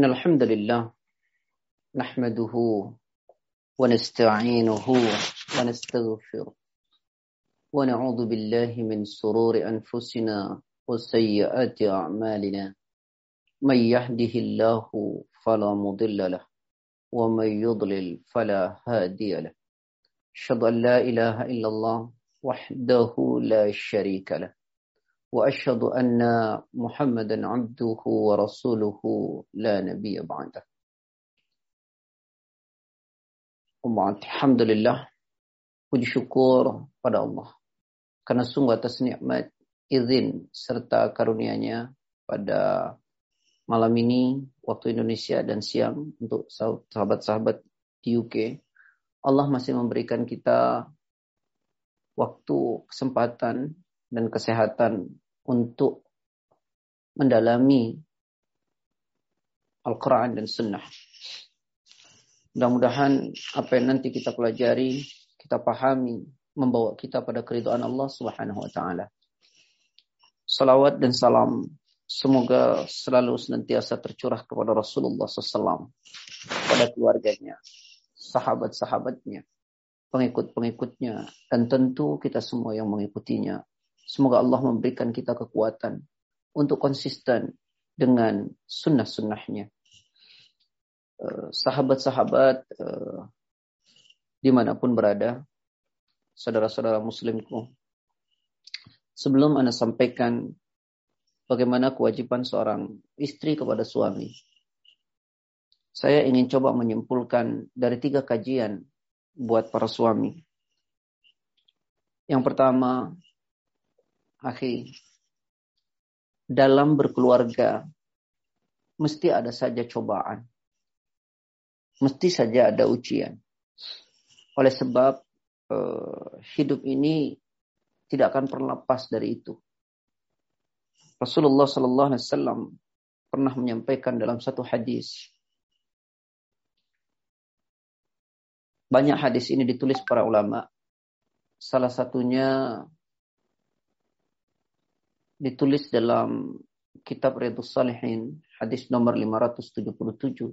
إن الحمد لله نحمده ونستعينه ونستغفره ونعوذ بالله من سرور أنفسنا وسيئات أعمالنا. من يهده الله فلا مضل له ومن يضلل فلا هادي له. أشهد أن لا إله إلا الله وحده لا شريك له. وأشهد أن محمدا عبده ورسوله لا نبي بعده Umat, Alhamdulillah, puji syukur pada Allah. Karena sungguh atas nikmat, izin, serta karunia-Nya pada malam ini, waktu Indonesia dan siang untuk sahabat-sahabat di UK. Allah masih memberikan kita waktu, kesempatan, dan kesehatan untuk mendalami Al-Quran dan Sunnah. Mudah-mudahan apa yang nanti kita pelajari, kita pahami, membawa kita pada keridhaan Allah Subhanahu wa taala. Salawat dan salam semoga selalu senantiasa tercurah kepada Rasulullah SAW, pada keluarganya, sahabat-sahabatnya, pengikut-pengikutnya, dan tentu kita semua yang mengikutinya. Semoga Allah memberikan kita kekuatan untuk konsisten dengan sunnah-sunnahnya Eh, sahabat-sahabat uh, di mana pun berada, saudara-saudara muslimku. Sebelum Anda sampaikan bagaimana kewajiban seorang istri kepada suami, saya ingin coba menyimpulkan dari tiga kajian buat para suami. Yang pertama, akhi, dalam berkeluarga mesti ada saja cobaan mesti saja ada ujian. Oleh sebab eh, hidup ini tidak akan pernah lepas dari itu. Rasulullah Sallallahu Alaihi Wasallam pernah menyampaikan dalam satu hadis. Banyak hadis ini ditulis para ulama. Salah satunya ditulis dalam kitab Riyadhus Salihin, hadis nomor 577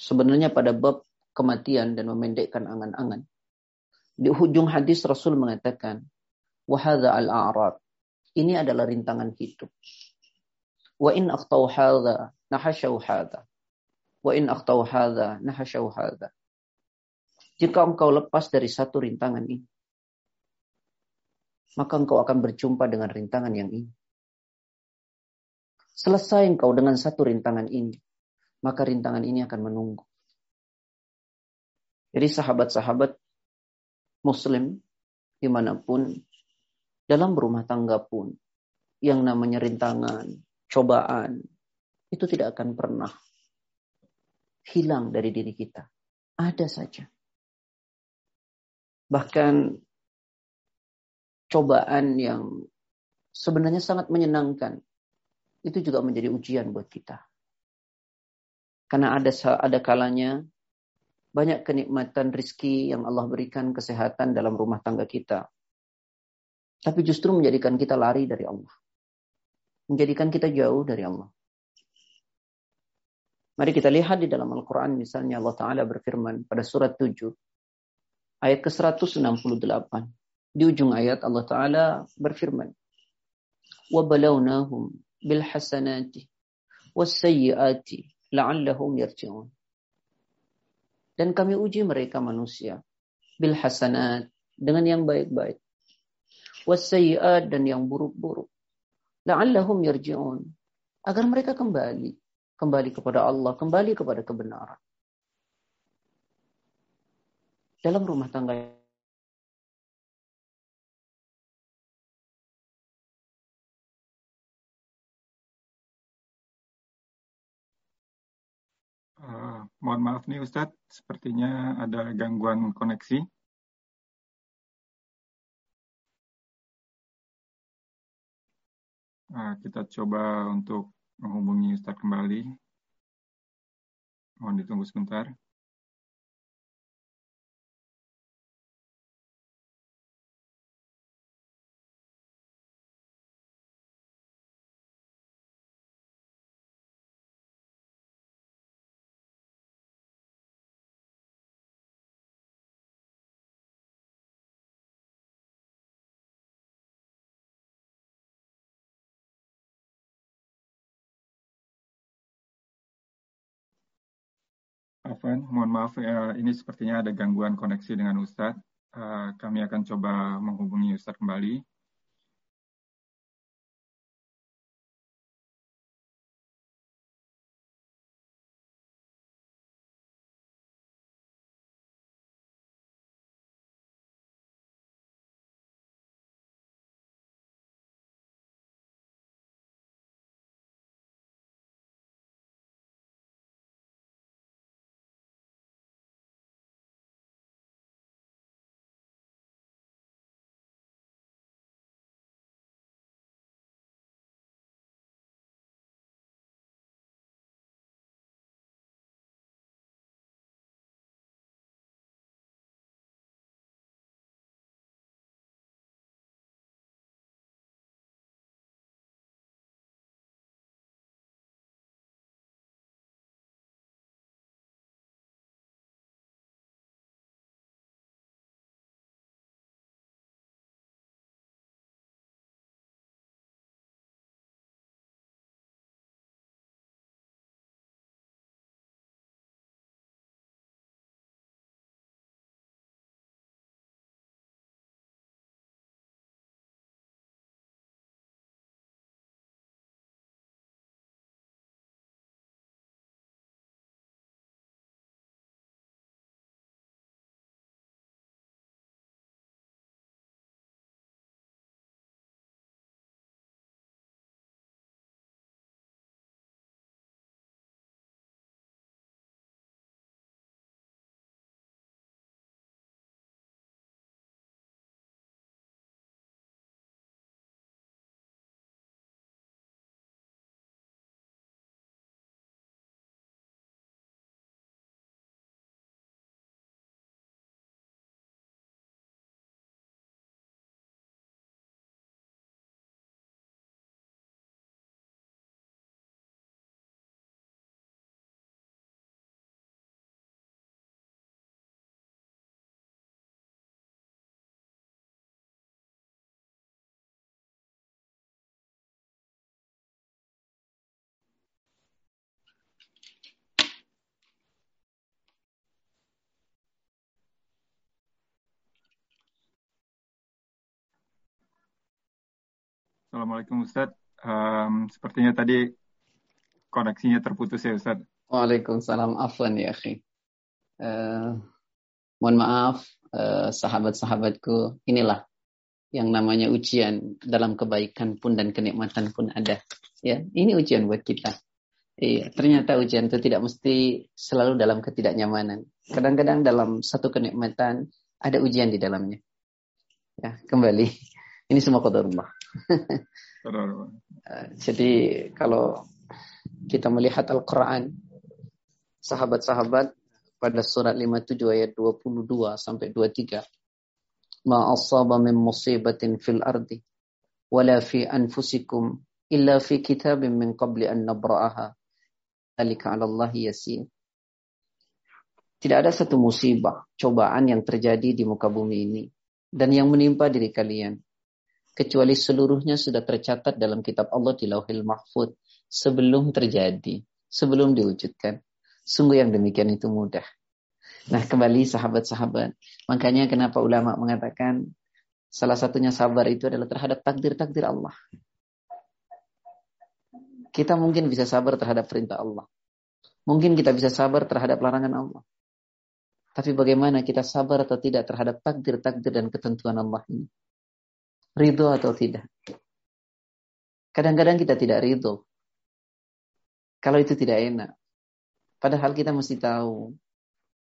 sebenarnya pada bab kematian dan memendekkan angan-angan. Di ujung hadis Rasul mengatakan, "Wahada al-a'rad." Ini adalah rintangan hidup. Wa in akhtau hadha nahashau hadha. Wa in akhtau hadha nahashau hadha. Jika engkau lepas dari satu rintangan ini, maka engkau akan berjumpa dengan rintangan yang ini. Selesai engkau dengan satu rintangan ini, maka rintangan ini akan menunggu. Jadi sahabat-sahabat muslim di mana pun, dalam rumah tangga pun, yang namanya rintangan, cobaan, itu tidak akan pernah hilang dari diri kita. Ada saja. Bahkan cobaan yang sebenarnya sangat menyenangkan, itu juga menjadi ujian buat kita. Karena ada ada kalanya banyak kenikmatan rizki yang Allah berikan kesehatan dalam rumah tangga kita. Tapi justru menjadikan kita lari dari Allah. Menjadikan kita jauh dari Allah. Mari kita lihat di dalam Al-Quran misalnya Allah Ta'ala berfirman pada surat 7 ayat ke-168. Di ujung ayat Allah Ta'ala berfirman. وَبَلَوْنَاهُمْ bil hasanati was sayyiati la'allahum yarji'un. Dan kami uji mereka manusia bil hasanat dengan yang baik-baik. Was sayyiat dan yang buruk-buruk. La'allahum yarji'un. Agar mereka kembali. Kembali kepada Allah, kembali kepada kebenaran. Dalam rumah tangga Uh, mohon maaf nih Ustadz, sepertinya ada gangguan koneksi. Uh, kita coba untuk menghubungi Ustadz kembali. Mohon ditunggu sebentar. Afan, mohon maaf ya, ini sepertinya ada gangguan koneksi dengan Ustadz. Uh, kami akan coba menghubungi Ustadz kembali. Assalamualaikum Ustaz. Um, sepertinya tadi koneksinya terputus ya Ustaz. Waalaikumsalam. Afwan ya akhi. Uh, mohon maaf uh, sahabat-sahabatku. Inilah yang namanya ujian dalam kebaikan pun dan kenikmatan pun ada. Ya, ini ujian buat kita. Iya, ternyata ujian itu tidak mesti selalu dalam ketidaknyamanan. Kadang-kadang dalam satu kenikmatan ada ujian di dalamnya. Ya, kembali. Ini semua qadarullah. Jadi kalau kita melihat Al-Quran, sahabat-sahabat pada surat 57 ayat 22 sampai 23. Ma asaba min musibatin fil ardi wala fi anfusikum illa fi kitabin min qabli an nabra'aha. Alika 'ala Allah yasir. Tidak ada satu musibah, cobaan yang terjadi di muka bumi ini dan yang menimpa diri kalian kecuali seluruhnya sudah tercatat dalam kitab Allah di Lauhil Mahfud sebelum terjadi, sebelum diwujudkan. Sungguh yang demikian itu mudah. Nah, kembali sahabat-sahabat. Makanya kenapa ulama mengatakan salah satunya sabar itu adalah terhadap takdir-takdir Allah. Kita mungkin bisa sabar terhadap perintah Allah. Mungkin kita bisa sabar terhadap larangan Allah. Tapi bagaimana kita sabar atau tidak terhadap takdir-takdir dan ketentuan Allah ini? Ridho atau tidak. Kadang-kadang kita tidak ridho. Kalau itu tidak enak. Padahal kita mesti tahu.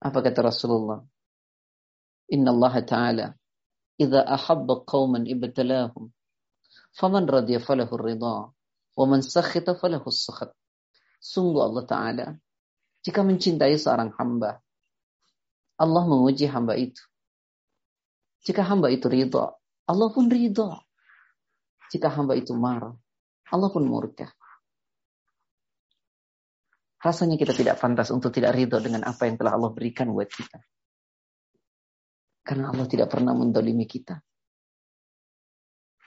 Apa kata Rasulullah? Inna Allah Ta'ala. Iza ahabba qawman ibtalahum. Faman radiyah falahu ridha. Waman sakhita falahu sakhat. Sungguh Allah Ta'ala. Jika mencintai seorang hamba. Allah menguji hamba itu. Jika hamba itu ridha, Allah pun ridha. Jika hamba itu marah, Allah pun murka. Rasanya kita tidak pantas untuk tidak ridho dengan apa yang telah Allah berikan buat kita. Karena Allah tidak pernah mendolimi kita.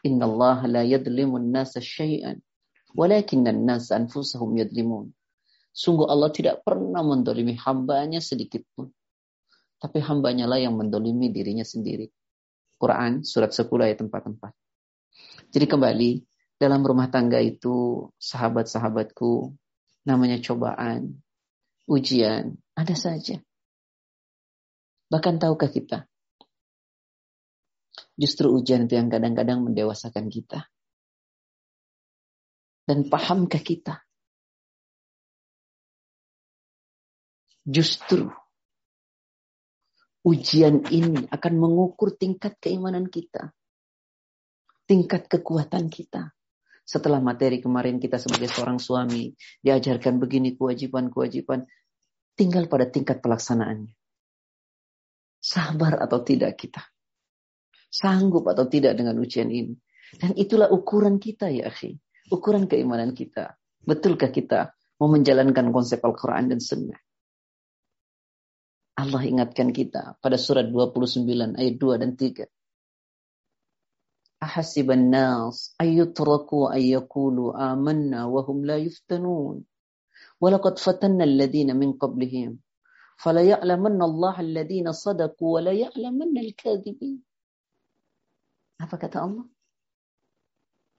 Inna Allah la yadlimun nasa syai'an. Walakinna nasa anfusahum yadlimun. Sungguh Allah tidak pernah mendolimi hambanya sedikit pun. Tapi hambanya lah yang mendolimi dirinya sendiri. Quran surat 10 ayat 44. Jadi kembali, dalam rumah tangga itu sahabat-sahabatku namanya cobaan, ujian, ada saja. Bahkan tahukah kita? Justru ujian itu yang kadang-kadang mendewasakan kita. Dan pahamkah kita? Justru ujian ini akan mengukur tingkat keimanan kita. Tingkat kekuatan kita. Setelah materi kemarin kita sebagai seorang suami diajarkan begini kewajiban-kewajiban. Tinggal pada tingkat pelaksanaannya. Sabar atau tidak kita. Sanggup atau tidak dengan ujian ini. Dan itulah ukuran kita ya akhi ukuran keimanan kita. Betulkah kita mau menjalankan konsep Al-Quran dan Sunnah? Allah ingatkan kita pada surat 29 ayat 2 dan 3. Ahasiban nas ayyutraku ayyakulu amanna wahum la yuftanun. Walaqad fatanna alladhina min qablihim. Fala ya'lamanna Allah alladhina sadaku wa la ya'lamanna al-kadhibin. Apa kata Allah?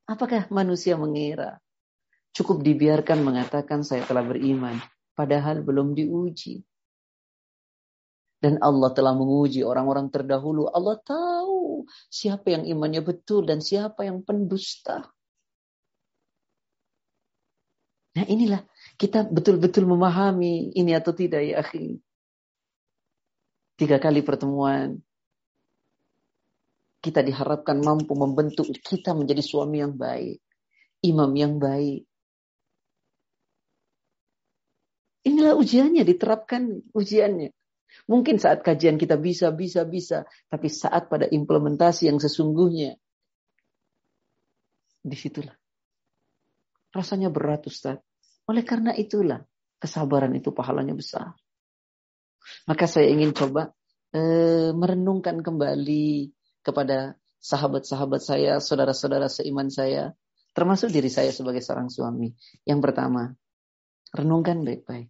Apakah manusia mengira cukup dibiarkan mengatakan saya telah beriman, padahal belum diuji? Dan Allah telah menguji orang-orang terdahulu. Allah tahu siapa yang imannya betul dan siapa yang pendusta. Nah inilah kita betul-betul memahami ini atau tidak ya akhi. Tiga kali pertemuan kita diharapkan mampu membentuk kita menjadi suami yang baik, imam yang baik. Inilah ujiannya, diterapkan ujiannya. Mungkin saat kajian kita bisa, bisa, bisa. Tapi saat pada implementasi yang sesungguhnya. Di situlah. Rasanya berat Ustaz. Oleh karena itulah. Kesabaran itu pahalanya besar. Maka saya ingin coba eh, merenungkan kembali kepada sahabat-sahabat saya, saudara-saudara seiman saya, termasuk diri saya sebagai seorang suami. Yang pertama, renungkan baik-baik.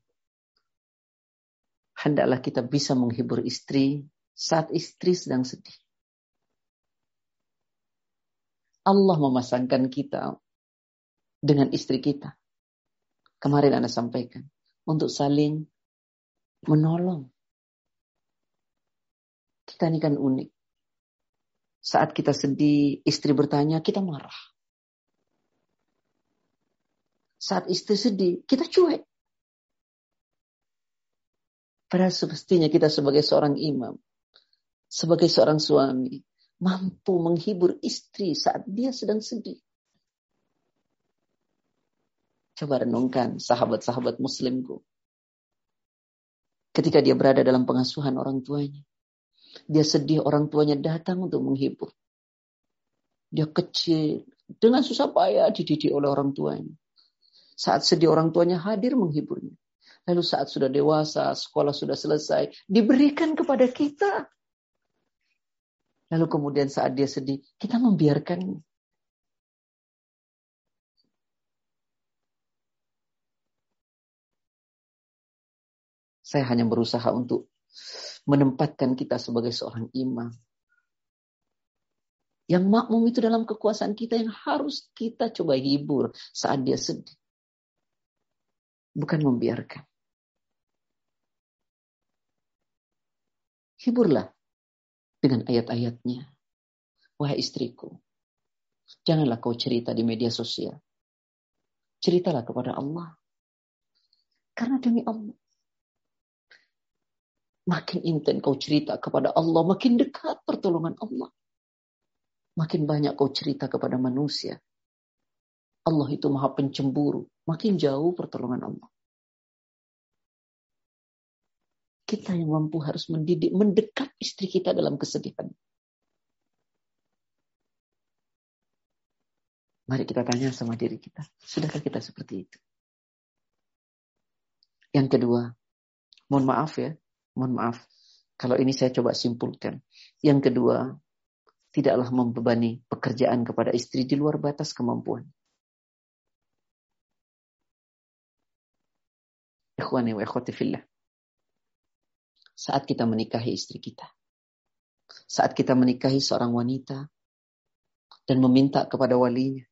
Hendaklah kita bisa menghibur istri saat istri sedang sedih. Allah memasangkan kita dengan istri kita. Kemarin Anda sampaikan. Untuk saling menolong. Kita ini kan unik. Saat kita sedih, istri bertanya, kita marah. Saat istri sedih, kita cuek. Padahal semestinya kita sebagai seorang imam, sebagai seorang suami, mampu menghibur istri saat dia sedang sedih. Coba renungkan sahabat-sahabat muslimku. Ketika dia berada dalam pengasuhan orang tuanya. Dia sedih orang tuanya datang untuk menghibur. Dia kecil, dengan susah payah dididik oleh orang tuanya. Saat sedih orang tuanya hadir menghiburnya. Lalu saat sudah dewasa, sekolah sudah selesai, diberikan kepada kita. Lalu kemudian saat dia sedih, kita membiarkan. Saya hanya berusaha untuk menempatkan kita sebagai seorang imam. Yang makmum itu dalam kekuasaan kita yang harus kita coba hibur saat dia sedih. Bukan membiarkan. Hiburlah dengan ayat-ayatnya. Wahai istriku, janganlah kau cerita di media sosial. Ceritalah kepada Allah. Karena demi Allah, Makin intens kau cerita kepada Allah, makin dekat pertolongan Allah. Makin banyak kau cerita kepada manusia. Allah itu maha pencemburu. Makin jauh pertolongan Allah. Kita yang mampu harus mendidik, mendekat istri kita dalam kesedihan. Mari kita tanya sama diri kita. Sudahkah kita seperti itu? Yang kedua, mohon maaf ya, Mohon maaf, kalau ini saya coba simpulkan. Yang kedua, tidaklah membebani pekerjaan kepada istri di luar batas kemampuan. Ikhwani wa ikhwati fillah. Saat kita menikahi istri kita. Saat kita menikahi seorang wanita dan meminta kepada walinya.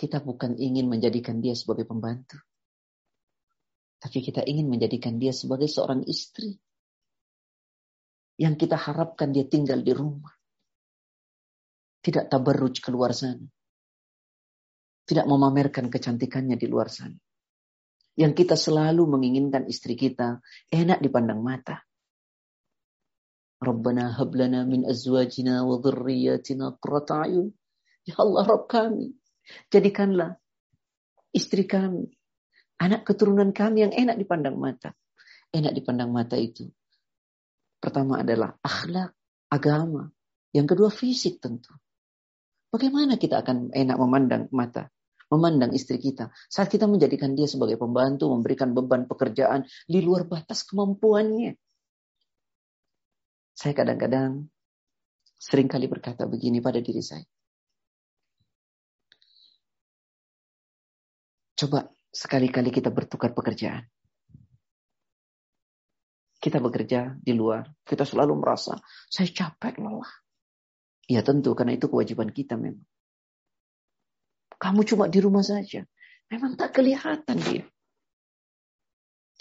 Kita bukan ingin menjadikan dia sebagai pembantu. Tapi kita ingin menjadikan dia sebagai seorang istri. Yang kita harapkan dia tinggal di rumah. Tidak tabarruj keluar sana. Tidak memamerkan kecantikannya di luar sana. Yang kita selalu menginginkan istri kita enak dipandang mata. Rabbana hablana min azwajina wa dhurriyyatina qurrata ayun. Ya Allah Rabb kami, jadikanlah istri kami, anak keturunan kami yang enak dipandang mata. Enak dipandang mata itu. Pertama adalah akhlak, agama. Yang kedua fisik tentu. Bagaimana kita akan enak memandang mata, memandang istri kita saat kita menjadikan dia sebagai pembantu, memberikan beban pekerjaan di luar batas kemampuannya. Saya kadang-kadang sering kali berkata begini pada diri saya. Coba sekali-kali kita bertukar pekerjaan. Kita bekerja di luar, kita selalu merasa saya capek lelah. Ya tentu, karena itu kewajiban kita memang. Kamu cuma di rumah saja. Memang tak kelihatan dia.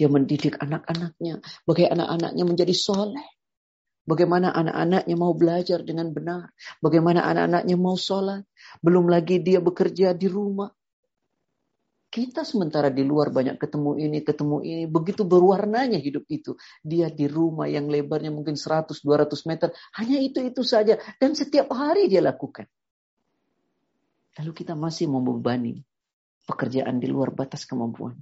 Dia mendidik anak-anaknya. Bagaimana anak-anaknya menjadi soleh. Bagaimana anak-anaknya mau belajar dengan benar. Bagaimana anak-anaknya mau sholat. Belum lagi dia bekerja di rumah. Kita sementara di luar banyak ketemu ini, ketemu ini. Begitu berwarnanya hidup itu. Dia di rumah yang lebarnya mungkin 100-200 meter. Hanya itu-itu saja. Dan setiap hari dia lakukan. Lalu kita masih membebani pekerjaan di luar batas kemampuan.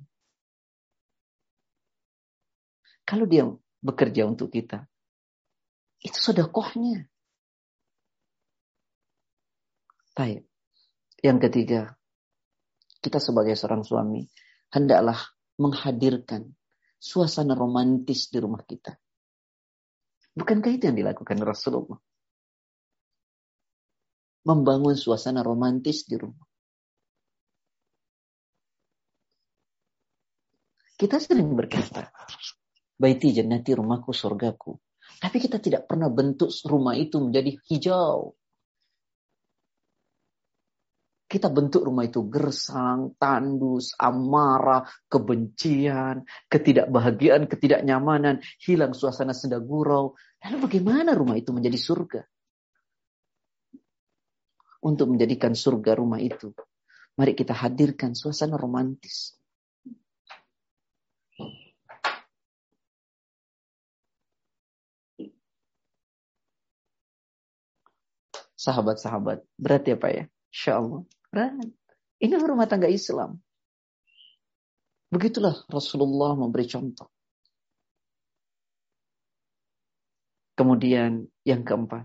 Kalau dia bekerja untuk kita, itu sodakohnya. Baik. Yang ketiga, kita sebagai seorang suami hendaklah menghadirkan suasana romantis di rumah kita. Bukankah itu yang dilakukan Rasulullah? Membangun suasana romantis di rumah. Kita sering berkata, Baiti jannati rumahku surgaku. Tapi kita tidak pernah bentuk rumah itu menjadi hijau, kita bentuk rumah itu gersang, tandus, amarah, kebencian, ketidakbahagiaan, ketidaknyamanan, hilang suasana senda gurau. Lalu bagaimana rumah itu menjadi surga? Untuk menjadikan surga rumah itu, mari kita hadirkan suasana romantis. Sahabat-sahabat, berat ya Pak ya? Insya Allah. Berat. Ini rumah tangga Islam. Begitulah Rasulullah memberi contoh. Kemudian yang keempat.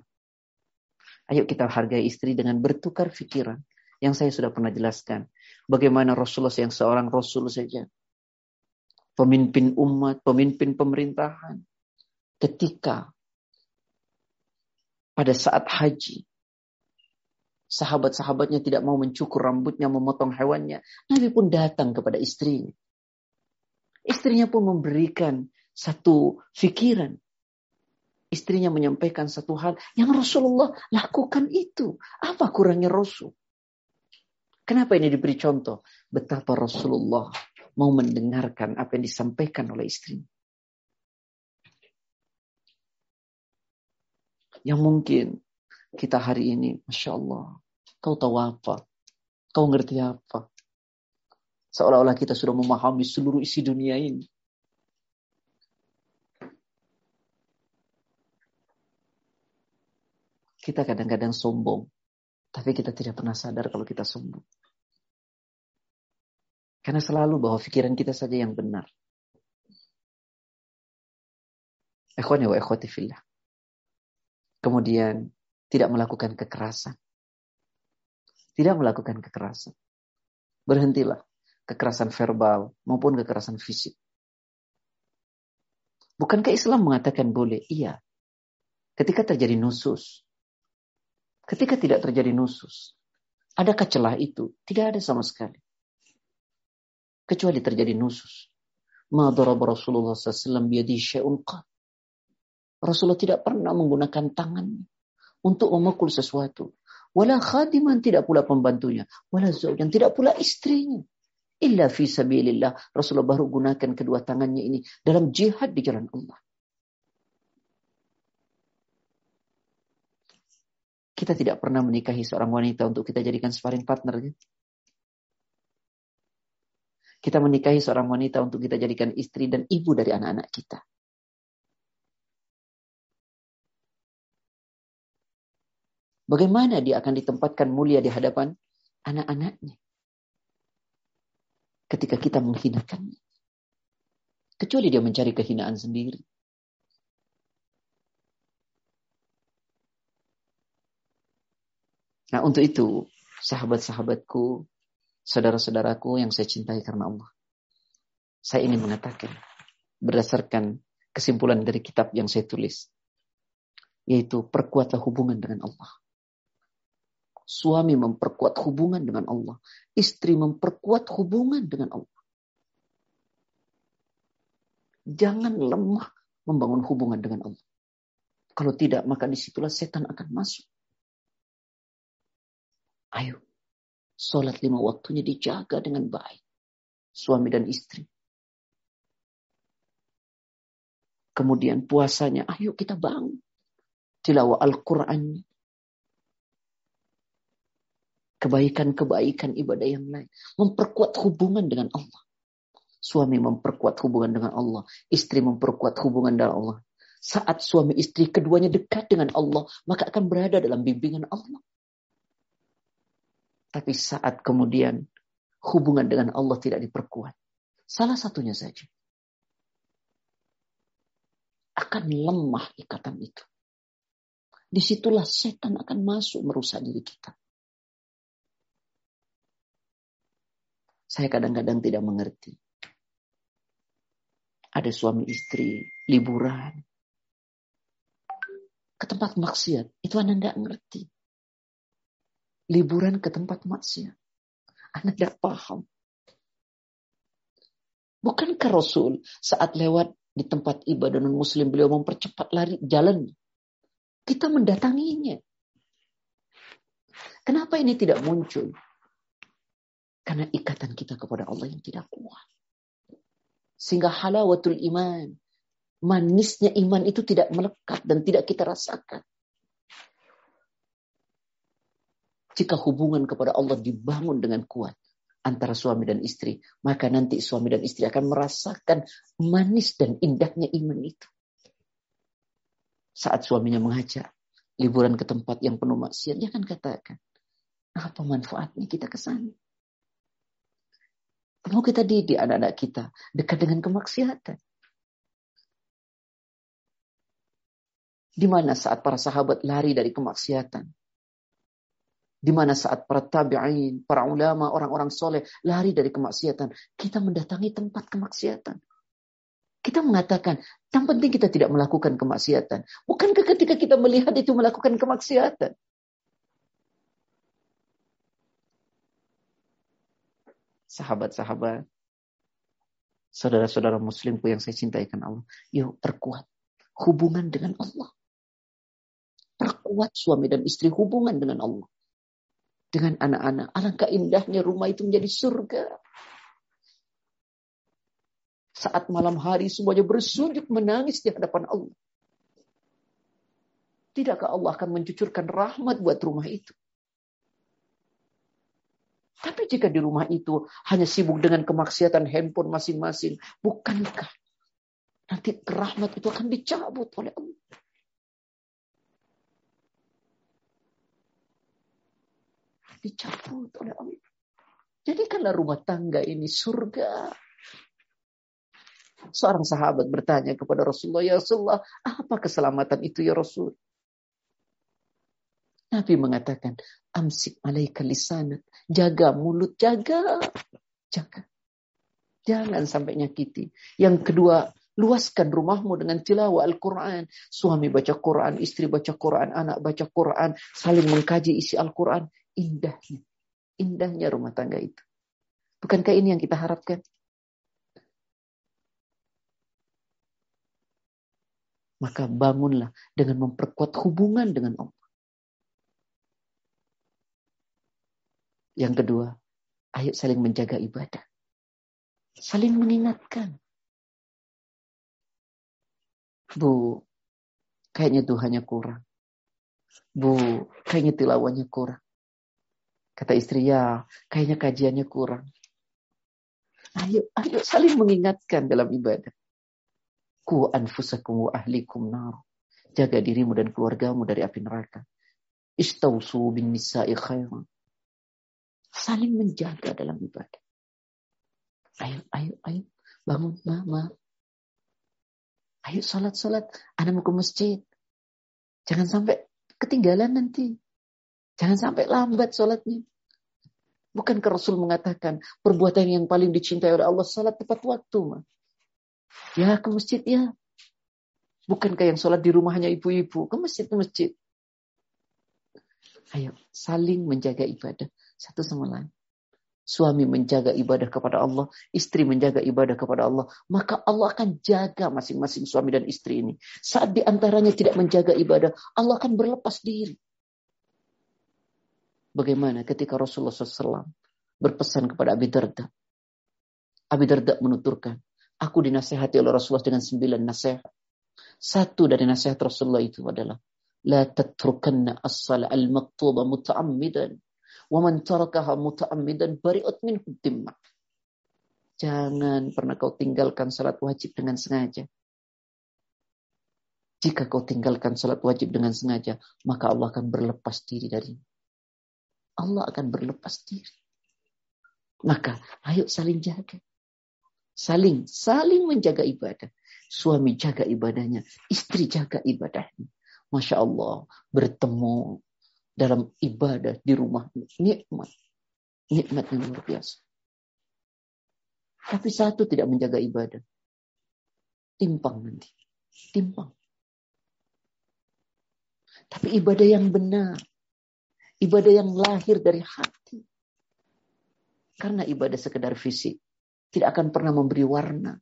Ayo kita hargai istri dengan bertukar pikiran. Yang saya sudah pernah jelaskan. Bagaimana Rasulullah yang seorang Rasul saja. Pemimpin umat, pemimpin pemerintahan. Ketika pada saat haji sahabat-sahabatnya tidak mau mencukur rambutnya, memotong hewannya. Nabi pun datang kepada istrinya. Istrinya pun memberikan satu fikiran. Istrinya menyampaikan satu hal yang Rasulullah lakukan itu. Apa kurangnya Rasul? Kenapa ini diberi contoh? Betapa Rasulullah mau mendengarkan apa yang disampaikan oleh istrinya. Yang mungkin kita hari ini, Masya Allah, Kau tahu apa? Kau ngerti apa? Seolah-olah kita sudah memahami seluruh isi dunia ini. Kita kadang-kadang sombong. Tapi kita tidak pernah sadar kalau kita sombong. Karena selalu bahwa pikiran kita saja yang benar. Wa. Kemudian tidak melakukan kekerasan. Tidak melakukan kekerasan. Berhentilah kekerasan verbal maupun kekerasan fisik. Bukankah Islam mengatakan boleh? Iya. Ketika terjadi nusus. Ketika tidak terjadi nusus. Adakah celah itu? Tidak ada sama sekali. Kecuali terjadi nusus. Ma Rasulullah SAW syai'un Rasulullah tidak pernah menggunakan tangannya untuk memukul sesuatu. Wala khadiman tidak pula pembantunya. Wala zawjan tidak pula istrinya. Illa fi sabilillah. Rasulullah baru gunakan kedua tangannya ini dalam jihad di jalan Allah. Kita tidak pernah menikahi seorang wanita untuk kita jadikan sparring partner. Ya? Kita menikahi seorang wanita untuk kita jadikan istri dan ibu dari anak-anak kita. Bagaimana dia akan ditempatkan mulia di hadapan anak-anaknya? Ketika kita menghinakannya. Kecuali dia mencari kehinaan sendiri. Nah untuk itu, sahabat-sahabatku, saudara-saudaraku yang saya cintai karena Allah. Saya ingin mengatakan, berdasarkan kesimpulan dari kitab yang saya tulis, yaitu perkuatlah hubungan dengan Allah. Suami memperkuat hubungan dengan Allah. Istri memperkuat hubungan dengan Allah. Jangan lemah membangun hubungan dengan Allah. Kalau tidak, maka di situlah setan akan masuk. Ayo, sholat lima waktunya dijaga dengan baik. Suami dan istri. Kemudian puasanya, ayo kita bangun. Tilawah Al-Quran. Kebaikan-kebaikan ibadah yang lain. Memperkuat hubungan dengan Allah. Suami memperkuat hubungan dengan Allah. Istri memperkuat hubungan dengan Allah. Saat suami istri keduanya dekat dengan Allah, maka akan berada dalam bimbingan Allah. Tapi saat kemudian hubungan dengan Allah tidak diperkuat. Salah satunya saja. Akan lemah ikatan itu. Di situlah setan akan masuk merusak diri kita. Saya kadang-kadang tidak mengerti. Ada suami istri liburan ke tempat maksiat. Itu Anda tidak mengerti liburan ke tempat maksiat. Anak tidak paham. Bukankah Rasul saat lewat di tempat ibadah non muslim beliau mempercepat lari jalan? Kita mendatanginya. Kenapa ini tidak muncul? Karena ikatan kita kepada Allah yang tidak kuat. Sehingga halawatul iman, manisnya iman itu tidak melekat dan tidak kita rasakan. Jika hubungan kepada Allah dibangun dengan kuat antara suami dan istri, maka nanti suami dan istri akan merasakan manis dan indahnya iman itu. Saat suaminya mengajak liburan ke tempat yang penuh maksiat, dia akan katakan, apa manfaatnya kita ke sana? Mau kita didik anak-anak kita dekat dengan kemaksiatan. Di mana saat para sahabat lari dari kemaksiatan, di mana saat para tabi'in, para ulama, orang-orang soleh lari dari kemaksiatan. Kita mendatangi tempat kemaksiatan. Kita mengatakan, yang penting kita tidak melakukan kemaksiatan. Bukankah ketika kita melihat itu melakukan kemaksiatan? Sahabat-sahabat, saudara-saudara muslimku yang saya cintai kan Allah. Yuk perkuat hubungan dengan Allah. Perkuat suami dan istri hubungan dengan Allah dengan anak-anak. Alangkah indahnya rumah itu menjadi surga. Saat malam hari semuanya bersujud menangis di hadapan Allah. Tidakkah Allah akan mencucurkan rahmat buat rumah itu? Tapi jika di rumah itu hanya sibuk dengan kemaksiatan handphone masing-masing, bukankah nanti rahmat itu akan dicabut oleh Allah? Dicabut oleh Allah. Jadikanlah rumah tangga ini surga. Seorang sahabat bertanya kepada Rasulullah, Ya Rasulullah, apa keselamatan itu ya Rasul? Nabi mengatakan, Amsik alaika lisanak. Jaga mulut, jaga. Jaga. Jangan sampai nyakiti. Yang kedua, luaskan rumahmu dengan tilawah Al-Quran. Suami baca Quran, istri baca Quran, anak baca Quran, saling mengkaji isi Al-Quran indahnya. Indahnya rumah tangga itu. Bukankah ini yang kita harapkan? Maka bangunlah dengan memperkuat hubungan dengan Allah. Yang kedua, ayo saling menjaga ibadah. Saling mengingatkan. Bu, kayaknya Tuhannya kurang. Bu, kayaknya tilawahnya kurang. Kata istri, ya, kayaknya kajiannya kurang. Ayo, ayo saling mengingatkan dalam ibadah. Ku anfusakum wa ahlikum nar. Jaga dirimu dan keluargamu dari api neraka. Istausu bin nisa'i khairan. Saling menjaga dalam ibadah. Ayo, ayo, ayo. Bangun, mama. Ayo salat. Anak ke masjid. Jangan sampai ketinggalan nanti. Jangan sampai lambat sholatnya. Bukankah Rasul mengatakan perbuatan yang paling dicintai oleh Allah sholat tepat waktu. Ma. Ya ke masjid ya. Bukankah yang sholat di rumah hanya ibu-ibu. Ke masjid, ke masjid. Ayo saling menjaga ibadah satu sama lain. Suami menjaga ibadah kepada Allah, istri menjaga ibadah kepada Allah, maka Allah akan jaga masing-masing suami dan istri ini. Saat di antaranya tidak menjaga ibadah, Allah akan berlepas diri. Bagaimana ketika Rasulullah SAW berpesan kepada Abi Darda. Abi Darda menuturkan, aku dinasehati oleh Rasulullah dengan sembilan nasihat. Satu dari nasihat Rasulullah itu adalah, La tatrukanna as-salah al-maktuba muta'ammidan. Wa man tarakaha muta'ammidan bari'ut min dimma. Jangan pernah kau tinggalkan salat wajib dengan sengaja. Jika kau tinggalkan salat wajib dengan sengaja, maka Allah akan berlepas diri darimu. Allah akan berlepas diri. Maka ayo saling jaga. Saling, saling menjaga ibadah. Suami jaga ibadahnya, istri jaga ibadahnya. Masya Allah, bertemu dalam ibadah di rumah. Nikmat. Nikmat yang luar biasa. Tapi satu tidak menjaga ibadah. Timpang nanti. Timpang. Tapi ibadah yang benar. Ibadah yang lahir dari hati. Karena ibadah sekedar fisik tidak akan pernah memberi warna.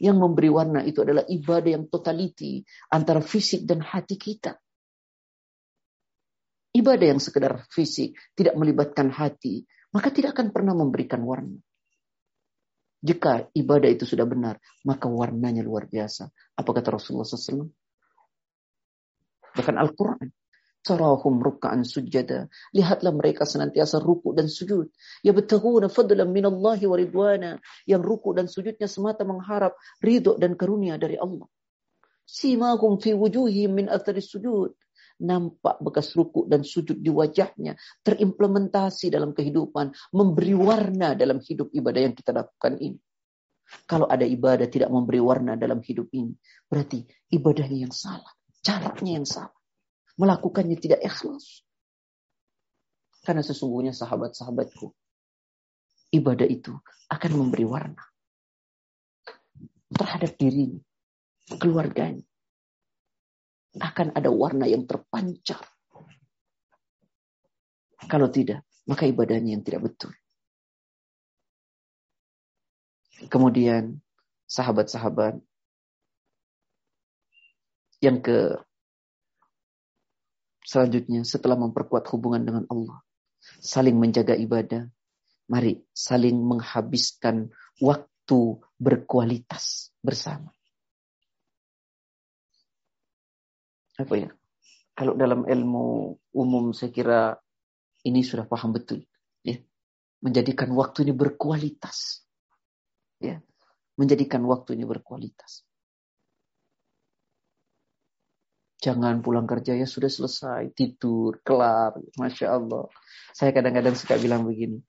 Yang memberi warna itu adalah ibadah yang totality antara fisik dan hati kita. Ibadah yang sekedar fisik tidak melibatkan hati, maka tidak akan pernah memberikan warna. Jika ibadah itu sudah benar, maka warnanya luar biasa. Apa kata Rasulullah SAW? Bahkan Al-Quran. Tarahum ruka'an sujada. Lihatlah mereka senantiasa ruku dan sujud. Ya betahuna fadlan minallahi wa ridwana. Yang ruku dan sujudnya semata mengharap ridho dan karunia dari Allah. Simahum fi wujuhim min athari sujud. Nampak bekas ruku dan sujud di wajahnya. Terimplementasi dalam kehidupan. Memberi warna dalam hidup ibadah yang kita lakukan ini. Kalau ada ibadah tidak memberi warna dalam hidup ini. Berarti ibadahnya yang salah. Caranya yang salah melakukannya tidak ikhlas. Karena sesungguhnya sahabat-sahabatku, ibadah itu akan memberi warna terhadap dirinya, keluarganya. Akan ada warna yang terpancar. Kalau tidak, maka ibadahnya yang tidak betul. Kemudian sahabat-sahabat yang ke Selanjutnya, setelah memperkuat hubungan dengan Allah, saling menjaga ibadah, mari saling menghabiskan waktu berkualitas bersama. Apa ya? Kalau dalam ilmu umum saya kira ini sudah paham betul. Ya. Menjadikan waktu ini berkualitas. Ya. Menjadikan waktu ini berkualitas. Jangan pulang kerja ya sudah selesai, tidur, kelar. Masya Allah. Saya kadang-kadang suka bilang begini.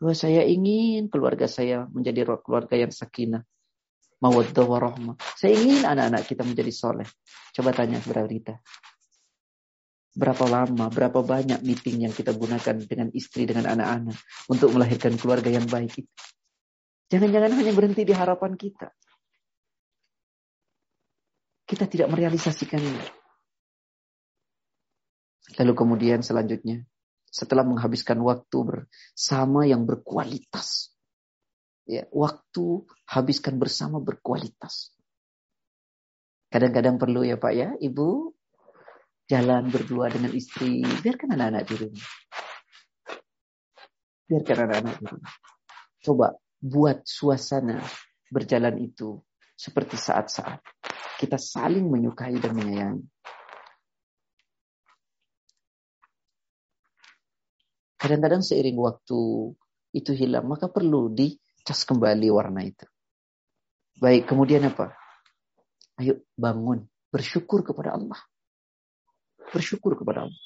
Wah, saya ingin keluarga saya menjadi keluarga yang sakinah. Mawaddah warahmah. Saya ingin anak-anak kita menjadi soleh. Coba tanya kepada Rita. Berapa lama, berapa banyak meeting yang kita gunakan dengan istri, dengan anak-anak. Untuk melahirkan keluarga yang baik itu. Jangan-jangan hanya berhenti di harapan kita. Kita tidak merealisasikannya. Lalu kemudian selanjutnya, setelah menghabiskan waktu bersama yang berkualitas. Ya, waktu habiskan bersama berkualitas. Kadang-kadang perlu ya Pak ya, Ibu jalan berdua dengan istri, biarkan anak-anak di rumah. Biarkan anak-anak di rumah. Coba buat suasana berjalan itu seperti saat-saat kita saling menyukai dan menyayangi. Kadang-kadang seiring waktu itu hilang, maka perlu dicas kembali warna itu. Baik, kemudian apa? Ayo bangun, bersyukur kepada Allah. Bersyukur kepada Allah.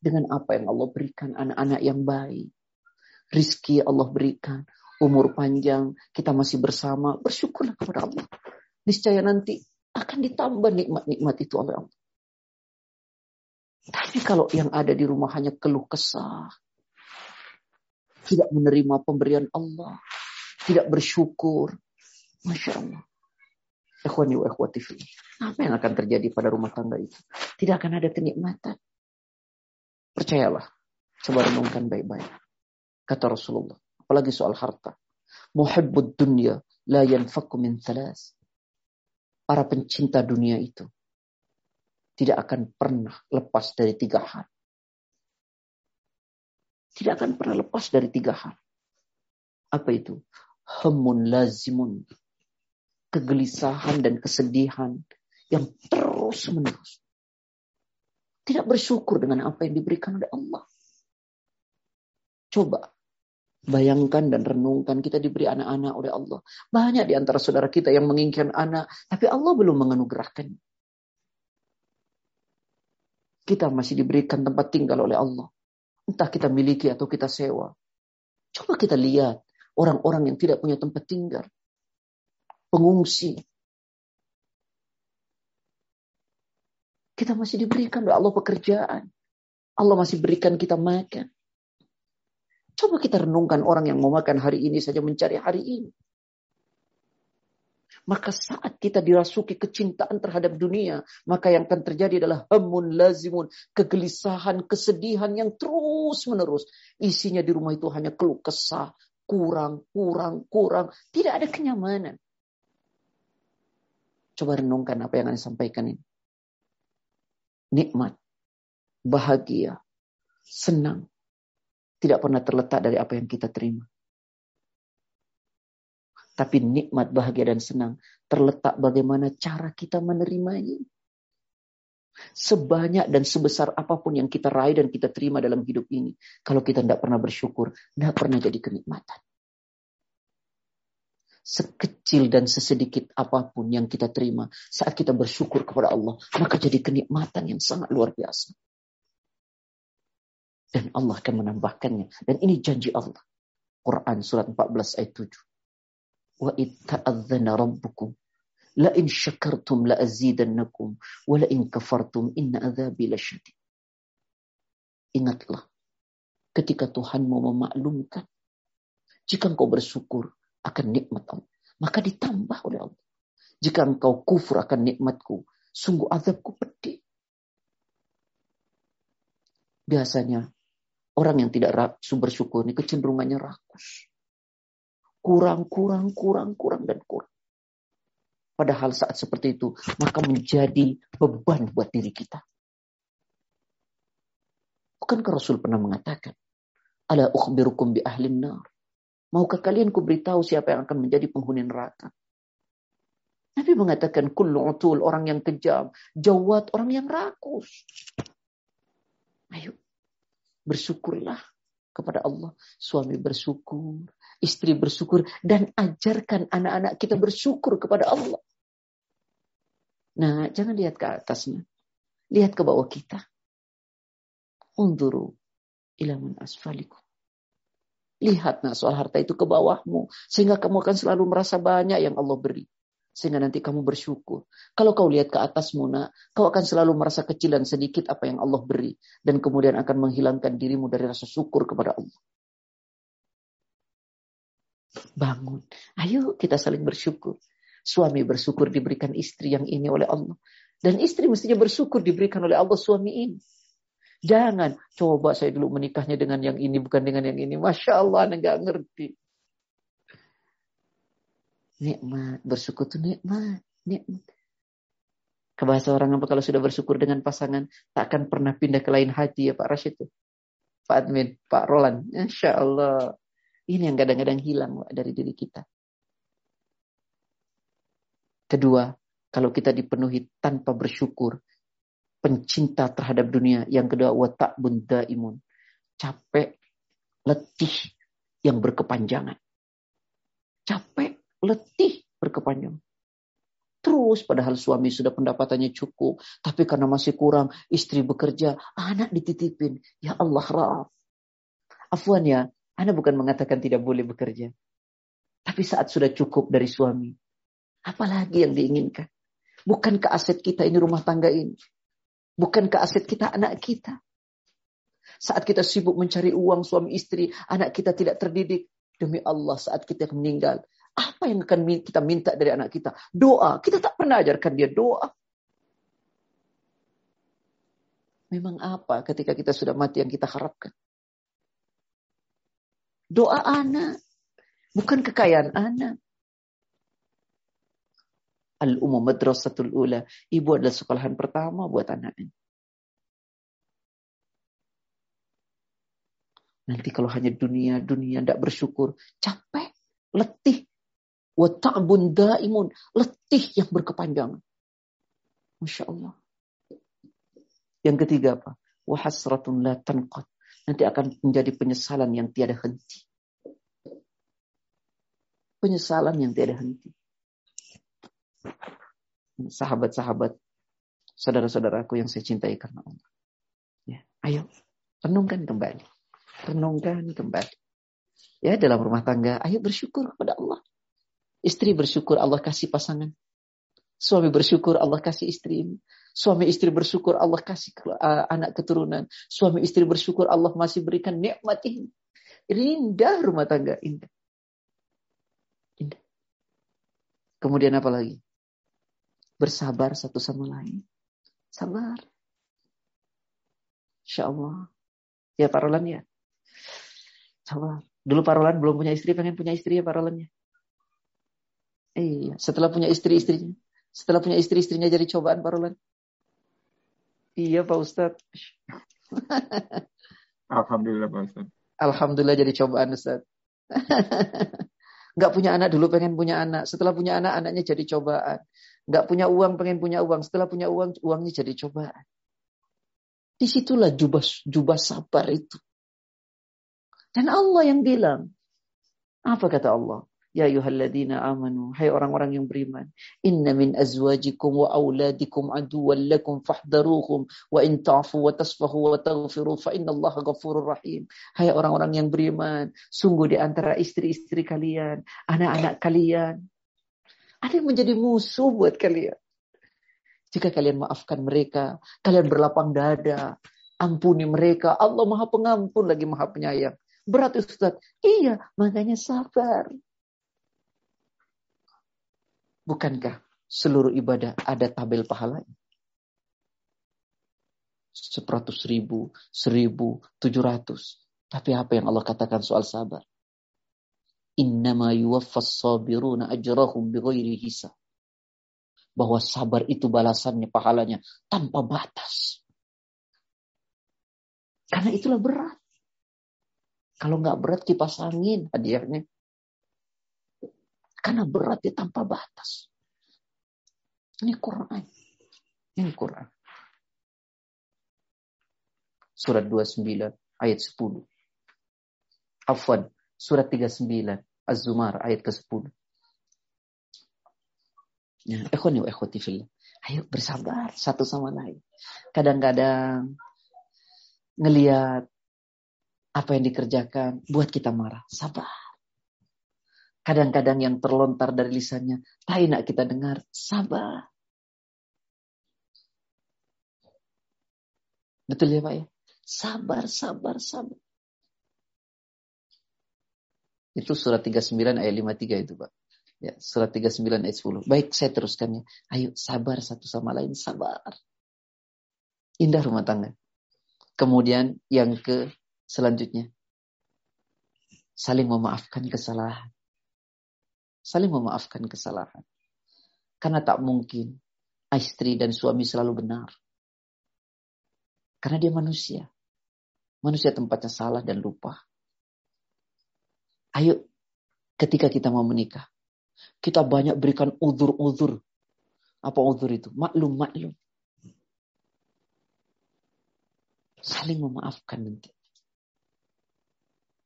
Dengan apa yang Allah berikan, anak-anak yang baik. Rizki Allah berikan, umur panjang, kita masih bersama, bersyukurlah kepada Allah. Niscaya nanti akan ditambah nikmat-nikmat itu oleh Allah. Tapi kalau yang ada di rumah hanya keluh kesah, tidak menerima pemberian Allah, tidak bersyukur, Masya Allah. Ikhwani wa Apa yang akan terjadi pada rumah tangga itu? Tidak akan ada kenikmatan. Percayalah. Coba renungkan baik-baik. Kata Rasulullah. Apalagi soal harta. Muhibbud dunya la yanfaku min thalas. Para pencinta dunia itu tidak akan pernah lepas dari tiga hal. Tidak akan pernah lepas dari tiga hal. Apa itu? Hamun lazimun kegelisahan dan kesedihan yang terus menerus. Tidak bersyukur dengan apa yang diberikan oleh Allah. Coba bayangkan dan renungkan kita diberi anak-anak oleh Allah. Banyak di antara saudara kita yang menginginkan anak, tapi Allah belum menganugerahkan. Kita masih diberikan tempat tinggal oleh Allah. Entah kita miliki atau kita sewa. Coba kita lihat orang-orang yang tidak punya tempat tinggal pengungsi. Kita masih diberikan oleh Allah pekerjaan. Allah masih berikan kita makan. Coba kita renungkan orang yang mau makan hari ini saja mencari hari ini. Maka saat kita dirasuki kecintaan terhadap dunia, maka yang akan terjadi adalah hamun lazimun, kegelisahan, kesedihan yang terus menerus. Isinya di rumah itu hanya keluh kesah, kurang, kurang, kurang. Tidak ada kenyamanan. Coba renungkan apa yang Anda sampaikan ini. Nikmat, bahagia, senang. Tidak pernah terletak dari apa yang kita terima. Tapi nikmat, bahagia, dan senang terletak bagaimana cara kita menerimanya. Sebanyak dan sebesar apa pun yang kita raih dan kita terima dalam hidup ini. Kalau kita tidak pernah bersyukur, tidak pernah jadi kenikmatan sekecil dan sesedikit apa pun yang kita terima saat kita bersyukur kepada Allah, maka jadi kenikmatan yang sangat luar biasa. Dan Allah akan menambahkannya. Dan ini janji Allah. Quran surat 14 ayat 7. Wa itta'adzana rabbukum la in syakartum la azidannakum wa la in kafartum inna. Ingatlah ketika Tuhan mau memaklumkan jika engkau bersyukur akan nikmat Allah. Maka ditambah oleh Allah. Jika engkau kufur akan nikmatku, sungguh azabku pedih. Biasanya orang yang tidak bersyukur ini kecenderungannya rakus. Kurang, kurang, kurang, kurang, dan kurang. Padahal saat seperti itu, maka menjadi beban buat diri kita. Bukankah Rasul pernah mengatakan, Ala ukhbirukum bi ahlin nar. Maukah kalian kuberitahu siapa yang akan menjadi penghuni neraka? Nabi mengatakan kullu utul orang yang kejam, jawat orang yang rakus. Ayo bersyukurlah kepada Allah. Suami bersyukur, istri bersyukur dan ajarkan anak-anak kita bersyukur kepada Allah. Nah, jangan lihat ke atasnya. Lihat ke bawah kita. Unduru ilaman asfalikum. Lihat nah soal harta itu ke bawahmu. Sehingga kamu akan selalu merasa banyak yang Allah beri. Sehingga nanti kamu bersyukur. Kalau kau lihat ke atasmu nak, kau akan selalu merasa kecil dan sedikit apa yang Allah beri. Dan kemudian akan menghilangkan dirimu dari rasa syukur kepada Allah. Bangun. Ayo kita saling bersyukur. Suami bersyukur diberikan istri yang ini oleh Allah. Dan istri mestinya bersyukur diberikan oleh Allah suami ini. Jangan coba saya dulu menikahnya dengan yang ini bukan dengan yang ini. Masya Allah, nggak ngerti. Nikmat, bersyukur itu nikmat, nikmat. Kebahasa orang apa kalau sudah bersyukur dengan pasangan, tak akan pernah pindah ke lain hati ya Pak Rashid. Pak Admin, Pak Roland. Insya Allah. Ini yang kadang-kadang hilang dari diri kita. Kedua, kalau kita dipenuhi tanpa bersyukur, pencinta terhadap dunia. Yang kedua, watak bunda imun. Capek, letih yang berkepanjangan. Capek, letih berkepanjangan. Terus padahal suami sudah pendapatannya cukup. Tapi karena masih kurang, istri bekerja, anak dititipin. Ya Allah, Raaf. Afwan ya, Anda bukan mengatakan tidak boleh bekerja. Tapi saat sudah cukup dari suami, Apalagi yang diinginkan? Bukan ke aset kita ini rumah tangga ini. Bukan ke aset kita anak kita. Saat kita sibuk mencari uang suami istri, anak kita tidak terdidik. Demi Allah saat kita meninggal. Apa yang akan kita minta dari anak kita? Doa. Kita tak pernah ajarkan dia doa. Memang apa ketika kita sudah mati yang kita harapkan? Doa anak. Bukan kekayaan anak. Al-Umum Madrasatul Ula. Ibu adalah sekolahan pertama buat anaknya. Nanti kalau hanya dunia, dunia tidak bersyukur, capek, letih. Wata'bun daimun, letih yang berkepanjangan. Masya Allah. Yang ketiga apa? Wahasratun la tanqad. Nanti akan menjadi penyesalan yang tiada henti. Penyesalan yang tiada henti sahabat-sahabat, saudara-saudaraku yang saya cintai karena Allah. Ya, ayo, renungkan kembali. Renungkan kembali. Ya, dalam rumah tangga, ayo bersyukur kepada Allah. Istri bersyukur Allah kasih pasangan. Suami bersyukur Allah kasih istri. Suami istri bersyukur Allah kasih uh, anak keturunan. Suami istri bersyukur Allah masih berikan nikmat ini. Indah rumah tangga, indah. Indah. Kemudian apa lagi? bersabar satu sama lain. Sabar. Insya Allah. Ya Pak Roland ya. Sabar. Dulu Pak Roland belum punya istri, pengen punya istri ya Pak Roland ya. Iya, setelah punya istri-istrinya. Setelah punya istri-istrinya jadi cobaan Pak Roland. Iya Pak Ustadz. Alhamdulillah Pak Ustadz. Alhamdulillah jadi cobaan Ustadz. Gak punya anak dulu pengen punya anak. Setelah punya anak, anaknya jadi cobaan. Gak punya uang, pengen punya uang. Setelah punya uang, uangnya jadi cobaan. Di situlah jubah, jubah sabar itu. Dan Allah yang bilang. Apa kata Allah? Ya ayuhalladzina amanu. Hai orang-orang yang beriman. Inna min azwajikum wa awladikum aduwan lakum fahdaruhum. Wa in ta'fu wa tasfahu wa taghfiru fa inna Allah ghafurur rahim. Hai orang-orang yang beriman. Sungguh di antara istri-istri kalian. Anak-anak kalian. Ada yang menjadi musuh buat kalian. Jika kalian maafkan mereka. Kalian berlapang dada. Ampuni mereka. Allah maha pengampun lagi maha penyayang. Berat Ustaz. Iya, makanya sabar. Bukankah seluruh ibadah ada tabel pahalanya? Seperatus ribu, seribu, tujuh ratus. Tapi apa yang Allah katakan soal sabar? Innama yuwaffas sabiruna ajrahum bighairi hisab. Bahwa sabar itu balasannya, pahalanya tanpa batas. Karena itulah berat. Kalau nggak berat kipas angin hadiahnya. Karena beratnya tanpa batas. Ini Quran. Ini Quran. Surat 29 ayat 10. Afwan, surat 39 Az-Zumar ayat ke-10. Ya, ikhwani wa ikhwati fillah. Ayo bersabar satu sama lain. Kadang-kadang ngeliat apa yang dikerjakan buat kita marah. Sabar. Kadang-kadang yang terlontar dari lisannya, tak enak kita dengar, sabar. Betul ya Pak ya? Sabar, sabar, sabar. Itu surat 39 ayat 53 itu Pak. Ya, surat 39 ayat 10. Baik, saya teruskan ya. Ayo sabar satu sama lain, sabar. Indah rumah tangga. Kemudian yang ke selanjutnya. Saling memaafkan kesalahan. Saling memaafkan kesalahan. Karena tak mungkin istri dan suami selalu benar. Karena dia manusia. Manusia tempatnya salah dan lupa. Ayo, ketika kita mau menikah, kita banyak berikan uzur-uzur. Apa uzur itu? Maklum-maklum. Saling memaafkan nanti.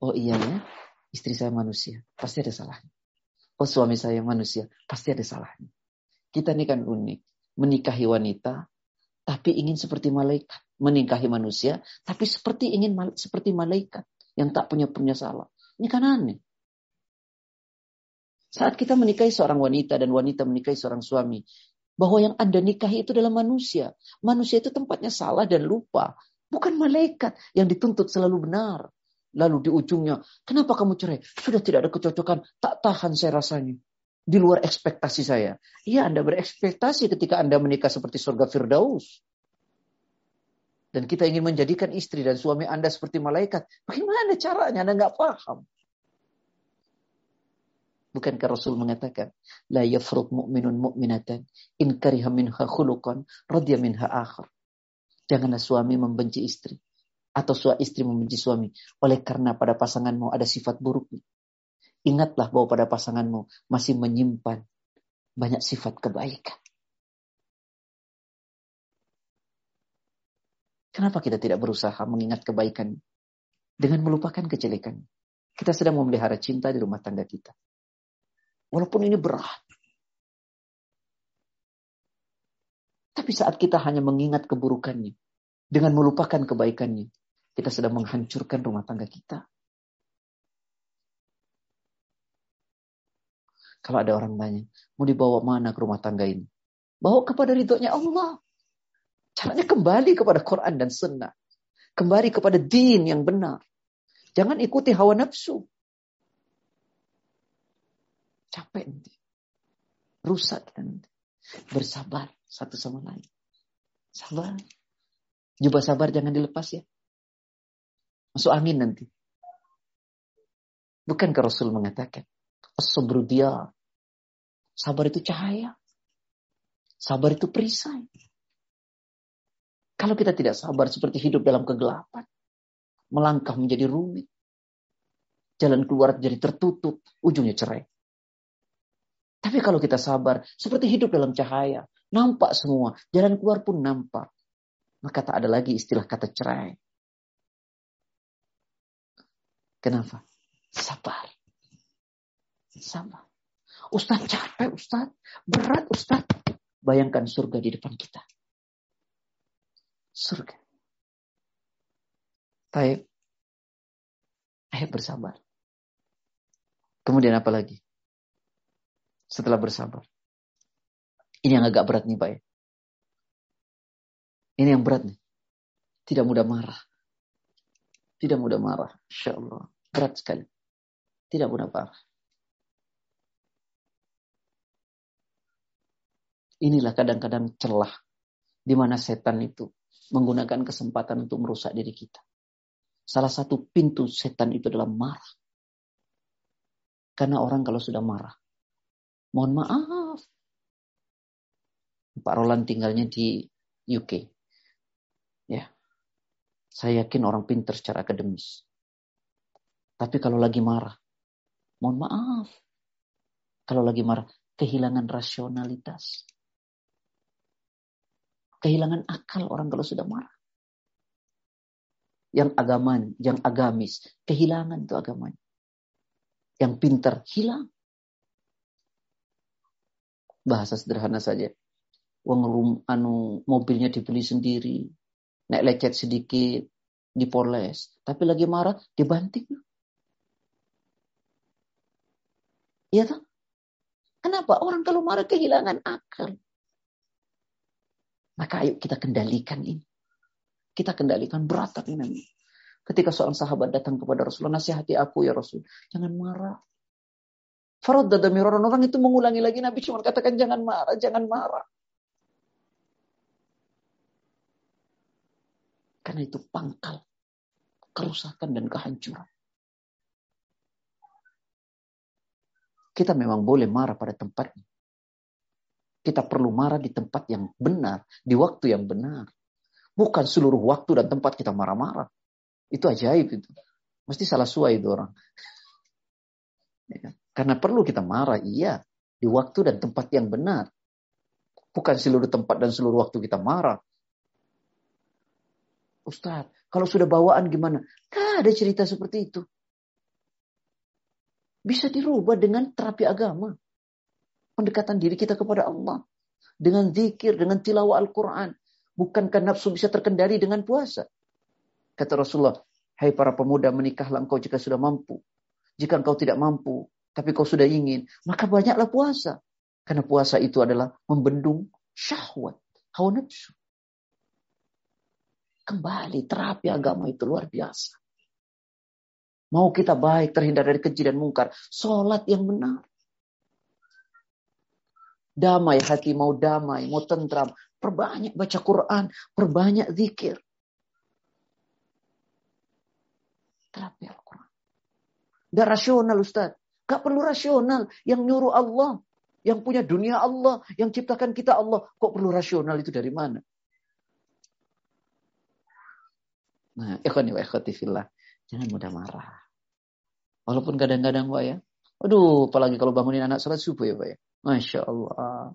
Oh iya ya, istri saya manusia, pasti ada salahnya. Oh suami saya manusia, pasti ada salahnya. Kita ini kan unik. Menikahi wanita, tapi ingin seperti malaikat. Menikahi manusia, tapi seperti ingin seperti malaikat yang tak punya punya salah. Ini kan aneh. Saat kita menikahi seorang wanita dan wanita menikahi seorang suami, bahwa yang Anda nikahi itu adalah manusia. Manusia itu tempatnya salah dan lupa. Bukan malaikat yang dituntut selalu benar. Lalu di ujungnya, kenapa kamu cerai? Sudah tidak ada kecocokan, tak tahan saya rasanya. Di luar ekspektasi saya. Iya Anda berekspektasi ketika Anda menikah seperti surga Firdaus. Dan kita ingin menjadikan istri dan suami Anda seperti malaikat. Bagaimana caranya? Anda nggak paham. Bukankah Rasul mengatakan, yafruk mu'minun mu'minatan, in minha khuluqan, radya minha. Janganlah suami membenci istri. Atau suami istri membenci suami. Oleh karena pada pasanganmu ada sifat buruknya. Ingatlah bahwa pada pasanganmu masih menyimpan banyak sifat kebaikan. Kenapa kita tidak berusaha mengingat kebaikan dengan melupakan kejelekan? Kita sedang memelihara cinta di rumah tangga kita. Walaupun ini berat. Tapi saat kita hanya mengingat keburukannya, dengan melupakan kebaikannya, kita sedang menghancurkan rumah tangga kita. Kalau ada orang tanya, mau dibawa mana ke rumah tangga ini? Bawa kepada ridhonya Allah. Caranya kembali kepada Quran dan Sunnah. Kembali kepada din yang benar. Jangan ikuti hawa nafsu. Capek nanti. Rusak nanti. Bersabar satu sama lain. Sabar. Jubah sabar jangan dilepas ya. Masuk angin nanti. Bukankah Rasul mengatakan. Dia. Sabar itu cahaya. Sabar itu perisai. Kalau kita tidak sabar seperti hidup dalam kegelapan. Melangkah menjadi rumit. Jalan keluar jadi tertutup. Ujungnya cerai. Tapi kalau kita sabar, seperti hidup dalam cahaya, nampak semua, jalan keluar pun nampak. Maka tak ada lagi istilah kata cerai. Kenapa? Sabar. Sabar. Ustaz capek, Ustaz. Berat, Ustaz. Bayangkan surga di depan kita. Surga. Baik. Ayo bersabar. Kemudian apa lagi? setelah bersabar. Ini yang agak berat nih Pak ya. Ini yang berat nih. Tidak mudah marah. Tidak mudah marah. Insya Allah. Berat sekali. Tidak mudah marah. Inilah kadang-kadang celah di mana setan itu menggunakan kesempatan untuk merusak diri kita. Salah satu pintu setan itu adalah marah. Karena orang kalau sudah marah, Mohon maaf. Pak Roland tinggalnya di UK. Ya. Saya yakin orang pinter secara akademis. Tapi kalau lagi marah, mohon maaf. Kalau lagi marah, kehilangan rasionalitas. Kehilangan akal orang kalau sudah marah. Yang agaman, yang agamis, kehilangan itu agamanya. Yang pinter, hilang. Bahasa sederhana saja. Uang rum, anu mobilnya dibeli sendiri, naik lecet sedikit, dipoles. Tapi lagi marah, dibanting. Iya toh? Kenapa? Orang kalau marah kehilangan akal. Maka ayo kita kendalikan ini. Kita kendalikan berat tapi. Ketika seorang sahabat datang kepada Rasulullah, nasihati aku ya Rasul. Jangan marah. Faraddada miraran orang itu mengulangi lagi Nabi cuma katakan jangan marah, jangan marah. Karena itu pangkal kerusakan dan kehancuran. Kita memang boleh marah pada tempatnya. Kita perlu marah di tempat yang benar, di waktu yang benar. Bukan seluruh waktu dan tempat kita marah-marah. Itu ajaib itu. Mesti salah suai itu orang. Ya. Karena perlu kita marah, iya. Di waktu dan tempat yang benar. Bukan seluruh tempat dan seluruh waktu kita marah. Ustaz, kalau sudah bawaan gimana? Gak ada cerita seperti itu. Bisa dirubah dengan terapi agama pendekatan diri kita kepada Allah. Dengan zikir, dengan tilawah Al-Quran. Bukankah nafsu bisa terkendali dengan puasa? Kata Rasulullah, hai para pemuda menikahlah engkau jika sudah mampu. Jika engkau tidak mampu, tapi kau sudah ingin, maka banyaklah puasa. Karena puasa itu adalah membendung syahwat, hawa nafsu. Kembali, terapi agama itu luar biasa. Mau kita baik, terhindar dari keji dan mungkar. Sholat yang benar. Damai hati mau damai, mau tentram. Perbanyak baca Quran, perbanyak zikir. Terapi Al-Quran. Gak rasional Ustaz. Gak perlu rasional. Yang nyuruh Allah. Yang punya dunia Allah. Yang ciptakan kita Allah. Kok perlu rasional itu dari mana? Nah, ikhwani wa ikhwati fillah. Jangan mudah marah. Walaupun kadang-kadang Pak ya. Aduh, apalagi kalau bangunin anak sholat subuh ya Pak ya. Masya Allah.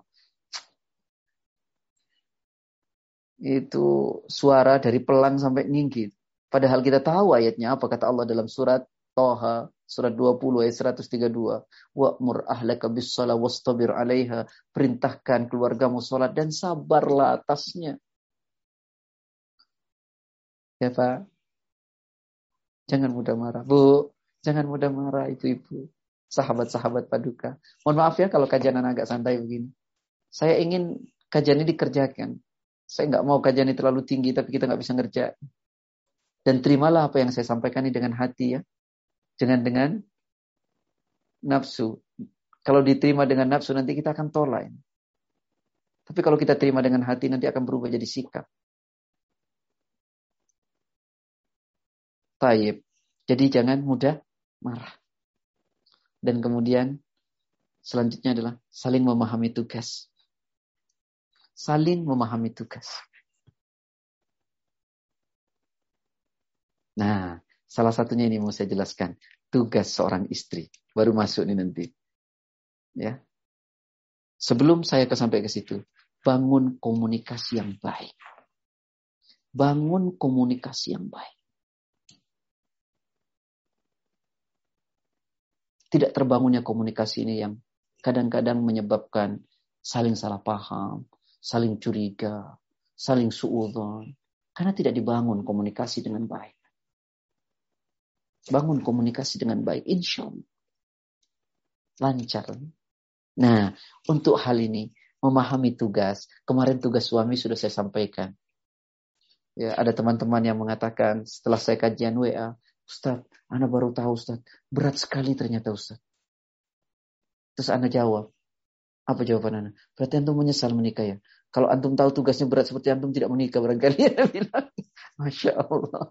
Itu suara dari pelang sampai nyingkit. Padahal kita tahu ayatnya apa kata Allah dalam surat Toha surat 20 ayat 132. Wa'mur ahlaka bis wastabir 'alaiha. Perintahkan keluargamu salat dan sabarlah atasnya. Ya Pak. Jangan mudah marah. Bu, jangan mudah marah ibu-ibu sahabat-sahabat paduka. Mohon maaf ya kalau kajian agak santai begini. Saya ingin kajian ini dikerjakan. Saya nggak mau kajian ini terlalu tinggi tapi kita nggak bisa ngerjain. Dan terimalah apa yang saya sampaikan ini dengan hati ya. Jangan dengan nafsu. Kalau diterima dengan nafsu nanti kita akan tolak. Tapi kalau kita terima dengan hati nanti akan berubah jadi sikap. Taib. Jadi jangan mudah marah. Dan kemudian selanjutnya adalah saling memahami tugas. Saling memahami tugas. Nah, salah satunya ini mau saya jelaskan. Tugas seorang istri. Baru masuk nih nanti. Ya. Sebelum saya sampai ke situ, bangun komunikasi yang baik. Bangun komunikasi yang baik. Tidak terbangunnya komunikasi ini yang kadang-kadang menyebabkan saling salah paham, saling curiga, saling suudon. Karena tidak dibangun komunikasi dengan baik. Bangun komunikasi dengan baik, insya Allah. Lancar. Nah, untuk hal ini, memahami tugas. Kemarin tugas suami sudah saya sampaikan. Ya, ada teman-teman yang mengatakan setelah saya kajian WA, Ustaz, Anda baru tahu Ustaz. Berat sekali ternyata Ustaz. Terus Anda jawab. Apa jawaban Anda? Berarti Antum menyesal menikah ya. Kalau Antum tahu tugasnya berat seperti Antum tidak menikah barangkali. Ya, bilang. Masya Allah.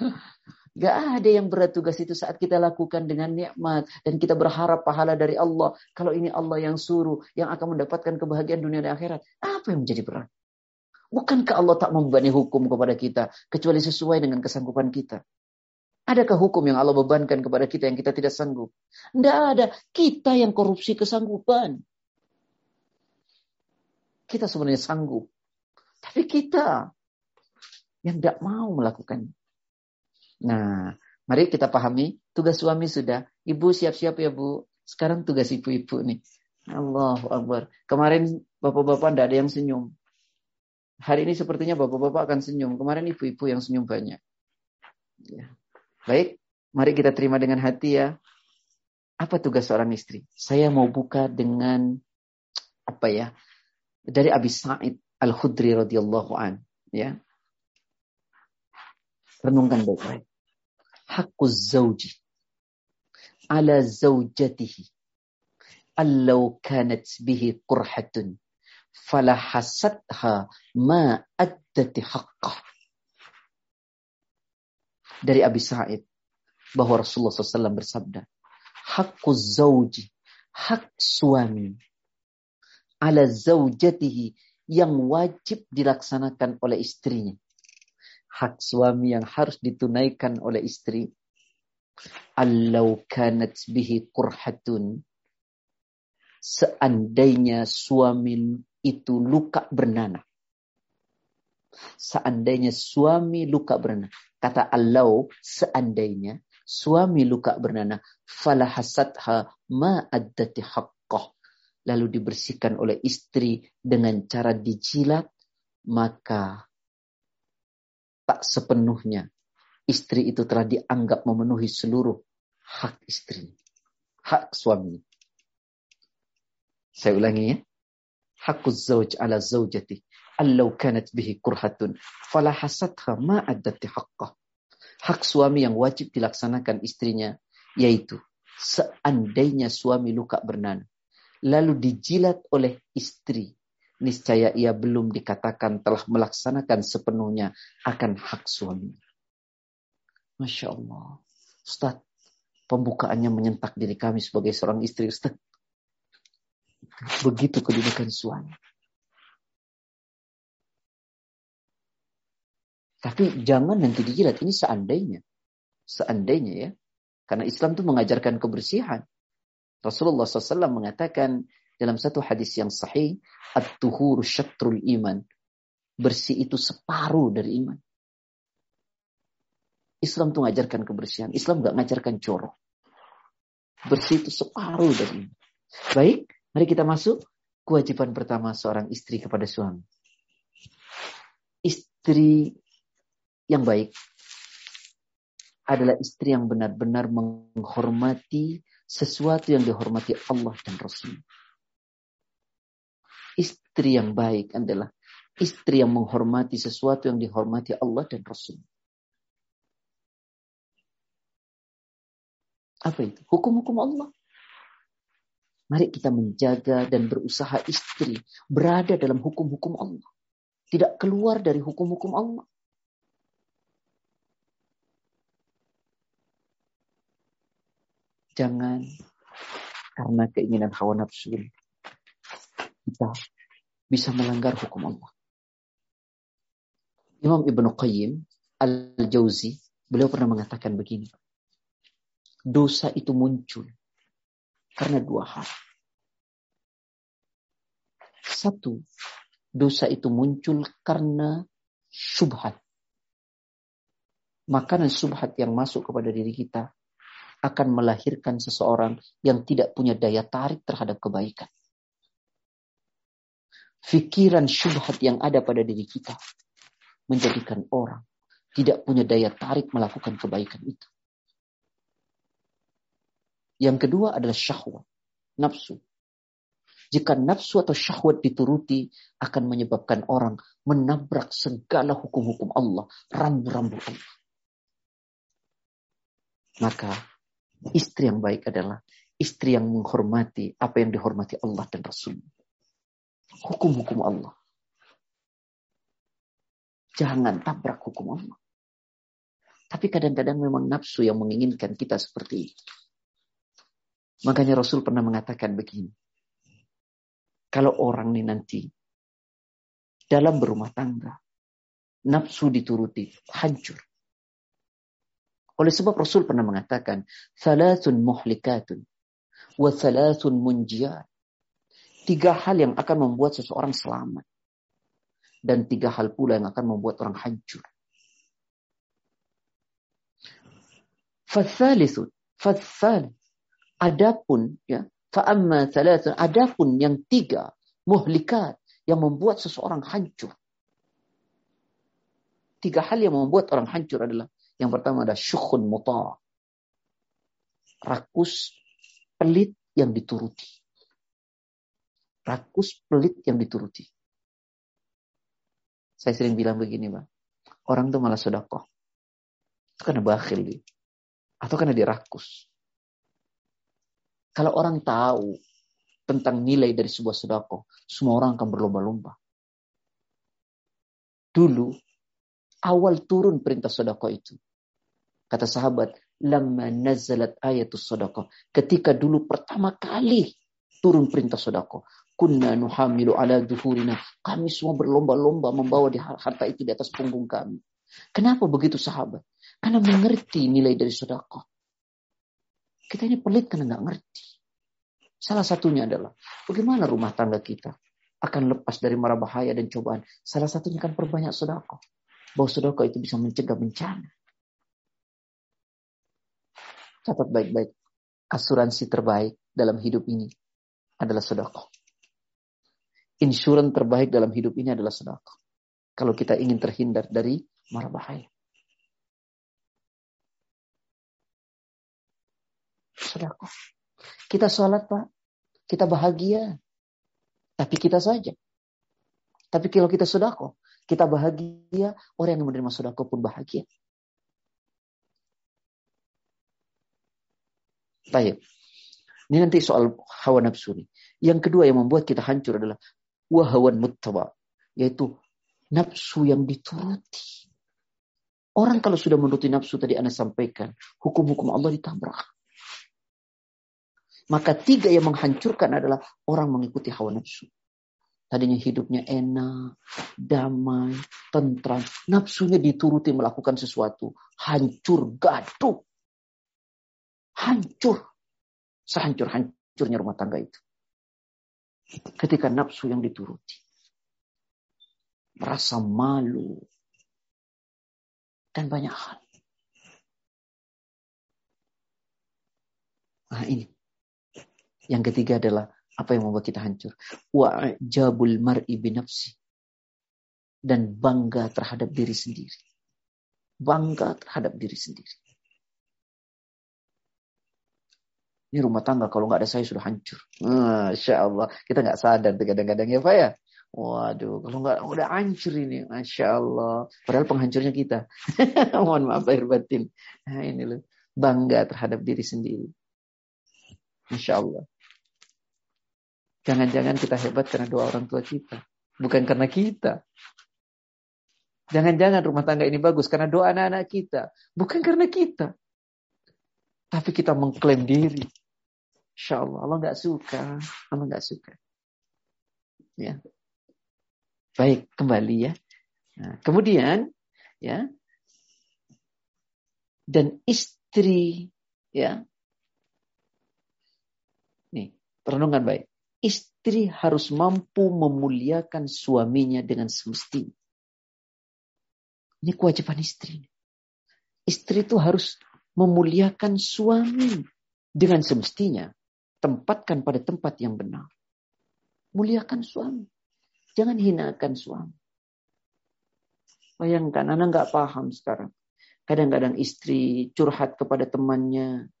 Gak ada yang berat tugas itu saat kita lakukan dengan nikmat. Dan kita berharap pahala dari Allah. Kalau ini Allah yang suruh. Yang akan mendapatkan kebahagiaan dunia dan akhirat. Apa yang menjadi berat? Bukankah Allah tak membebani hukum kepada kita. Kecuali sesuai dengan kesanggupan kita. Adakah hukum yang Allah bebankan kepada kita yang kita tidak sanggup? Tidak ada. Kita yang korupsi kesanggupan. Kita sebenarnya sanggup. Tapi kita yang tidak mau melakukan. Nah, mari kita pahami. Tugas suami sudah. Ibu siap-siap ya Bu. Sekarang tugas ibu-ibu nih. Allah Akbar. Kemarin bapak-bapak tidak ada yang senyum. Hari ini sepertinya bapak-bapak akan senyum. Kemarin ibu-ibu yang senyum banyak. Ya. Baik, mari kita terima dengan hati ya. Apa tugas seorang istri? Saya mau buka dengan apa ya? Dari Abi Sa'id Al-Khudri radhiyallahu an, ya. Renungkan baik-baik. Hakuz zauji ala zaujatihi allau kanat bihi qurhatun falahasatha ma addati haqqah dari Abi Sa'id bahwa Rasulullah SAW bersabda, Hakku zauji, hak suami, ala zaujatihi yang wajib dilaksanakan oleh istrinya. Hak suami yang harus ditunaikan oleh istri. Allau kanat bihi kurhatun. Seandainya suami itu luka bernanah. Seandainya suami luka bernanah. Kata Allah, seandainya suami luka bernanah. Falahasatha ma'addati haqqah lalu dibersihkan oleh istri dengan cara dijilat, maka tak sepenuhnya istri itu telah dianggap memenuhi seluruh hak istri, hak suami. Saya ulangi ya. Hakuz zawj ala zawjati. Allau kanat bihi kurhatun. Falahasatha ma'addati haqqah. Hak suami yang wajib dilaksanakan istrinya, yaitu seandainya suami luka bernanah lalu dijilat oleh istri, niscaya ia belum dikatakan telah melaksanakan sepenuhnya akan hak suami. Masya Allah. Ustaz, pembukaannya menyentak diri kami sebagai seorang istri Ustaz. Begitu kedudukan suami. Tapi jangan nanti dijilat. Ini seandainya. Seandainya ya. Karena Islam itu mengajarkan kebersihan. Rasulullah SAW mengatakan dalam satu hadis yang sahih, at-tuhur syatrul iman. Bersih itu separuh dari iman. Islam tuh ngajarkan kebersihan. Islam gak ngajarkan corok. Bersih itu separuh dari iman. Baik, mari kita masuk kewajiban pertama seorang istri kepada suami. Istri yang baik adalah istri yang benar-benar menghormati sesuatu yang dihormati Allah dan Rasul. Istri yang baik adalah istri yang menghormati sesuatu yang dihormati Allah dan Rasul. Apa itu? Hukum-hukum Allah. Mari kita menjaga dan berusaha istri berada dalam hukum-hukum Allah. Tidak keluar dari hukum-hukum Allah. Jangan karena keinginan hawa nafsu kita bisa melanggar hukum Allah. Imam Ibnu Qayyim Al-Jauzi, beliau pernah mengatakan begini. Dosa itu muncul karena dua hal. Satu, dosa itu muncul karena subhat. Makanan subhat yang masuk kepada diri kita akan melahirkan seseorang yang tidak punya daya tarik terhadap kebaikan. Fikiran syubhat yang ada pada diri kita menjadikan orang tidak punya daya tarik melakukan kebaikan itu. Yang kedua adalah syahwat, nafsu. Jika nafsu atau syahwat dituruti akan menyebabkan orang menabrak segala hukum-hukum Allah, rambu-rambu Allah. Maka Istri yang baik adalah istri yang menghormati apa yang dihormati Allah dan Rasul. Hukum-hukum Allah. Jangan tabrak hukum Allah. Tapi kadang-kadang memang nafsu yang menginginkan kita seperti itu. Makanya Rasul pernah mengatakan begini. Kalau orang ini nanti dalam berumah tangga, nafsu dituruti, hancur. Oleh sebab Rasul pernah mengatakan, Thalathun muhlikatun, wa thalathun munjiyat. Tiga hal yang akan membuat seseorang selamat. Dan tiga hal pula yang akan membuat orang hancur. Fathalithun, fathalith. Adapun, ya, fa'amma thalathun, adapun yang tiga, muhlikat, yang membuat seseorang hancur. Tiga hal yang membuat orang hancur adalah yang pertama ada syukhun muta. Rakus pelit yang dituruti. Rakus pelit yang dituruti. Saya sering bilang begini, Bang. Orang tuh malah sodakoh. Itu karena bakhil dia. Atau karena dia rakus. Kalau orang tahu tentang nilai dari sebuah sedekah, semua orang akan berlomba-lomba. Dulu, awal turun perintah sedekah itu, Kata sahabat, lama nazalat ayatus sodako. Ketika dulu pertama kali turun perintah sodako. Kunna nuhamilu ala duhurina. Kami semua berlomba-lomba membawa di harta itu di atas punggung kami. Kenapa begitu sahabat? Karena mengerti nilai dari sodako. Kita ini pelit karena nggak ngerti. Salah satunya adalah bagaimana rumah tangga kita akan lepas dari mara bahaya dan cobaan. Salah satunya kan perbanyak sodako. Bahwa sodako itu bisa mencegah bencana. Catat baik-baik. Asuransi terbaik dalam hidup ini adalah sodako. Insuran terbaik dalam hidup ini adalah sodako. Kalau kita ingin terhindar dari mara bahaya. Sodako. Kita sholat Pak. Kita bahagia. Tapi kita saja. Tapi kalau kita sodako, kita bahagia, orang yang menerima sodako pun bahagia. Baik. Ini nanti soal hawa nafsu nih. Yang kedua yang membuat kita hancur adalah wahawan muttaba. Yaitu nafsu yang dituruti. Orang kalau sudah menuruti nafsu tadi Anda sampaikan, hukum-hukum Allah ditabrak. Maka tiga yang menghancurkan adalah orang mengikuti hawa nafsu. Tadinya hidupnya enak, damai, tentram. Nafsunya dituruti melakukan sesuatu. Hancur, gaduh. Hancur. Sehancur-hancurnya rumah tangga itu. Ketika nafsu yang dituruti. Merasa malu. Dan banyak hal. Nah ini yang ketiga adalah apa yang membuat kita hancur? Wa'jabul mar'i binafsi. Dan bangga terhadap diri sendiri. Bangga terhadap diri sendiri. Ini rumah tangga kalau nggak ada saya sudah hancur. Masya Allah. Kita nggak sadar kadang-kadang ya Pak ya. Waduh, kalau nggak udah hancur ini, masya Allah. Padahal penghancurnya kita. Mohon maaf lahir batin. Nah ini loh, bangga terhadap diri sendiri. Masya Allah. Jangan-jangan kita hebat karena doa orang tua kita. Bukan karena kita. Jangan-jangan rumah tangga ini bagus karena doa anak-anak kita. Bukan karena kita. Tapi kita mengklaim diri. Insya Allah. Allah nggak suka. Allah nggak suka. Ya. Baik, kembali ya. Nah, kemudian ya dan istri ya. Nih, perenungan baik istri harus mampu memuliakan suaminya dengan semestinya. Ini kewajiban istri. Istri itu harus memuliakan suami dengan semestinya. Tempatkan pada tempat yang benar. Muliakan suami. Jangan hinakan suami. Bayangkan, anak nggak paham sekarang. Kadang-kadang istri curhat kepada temannya.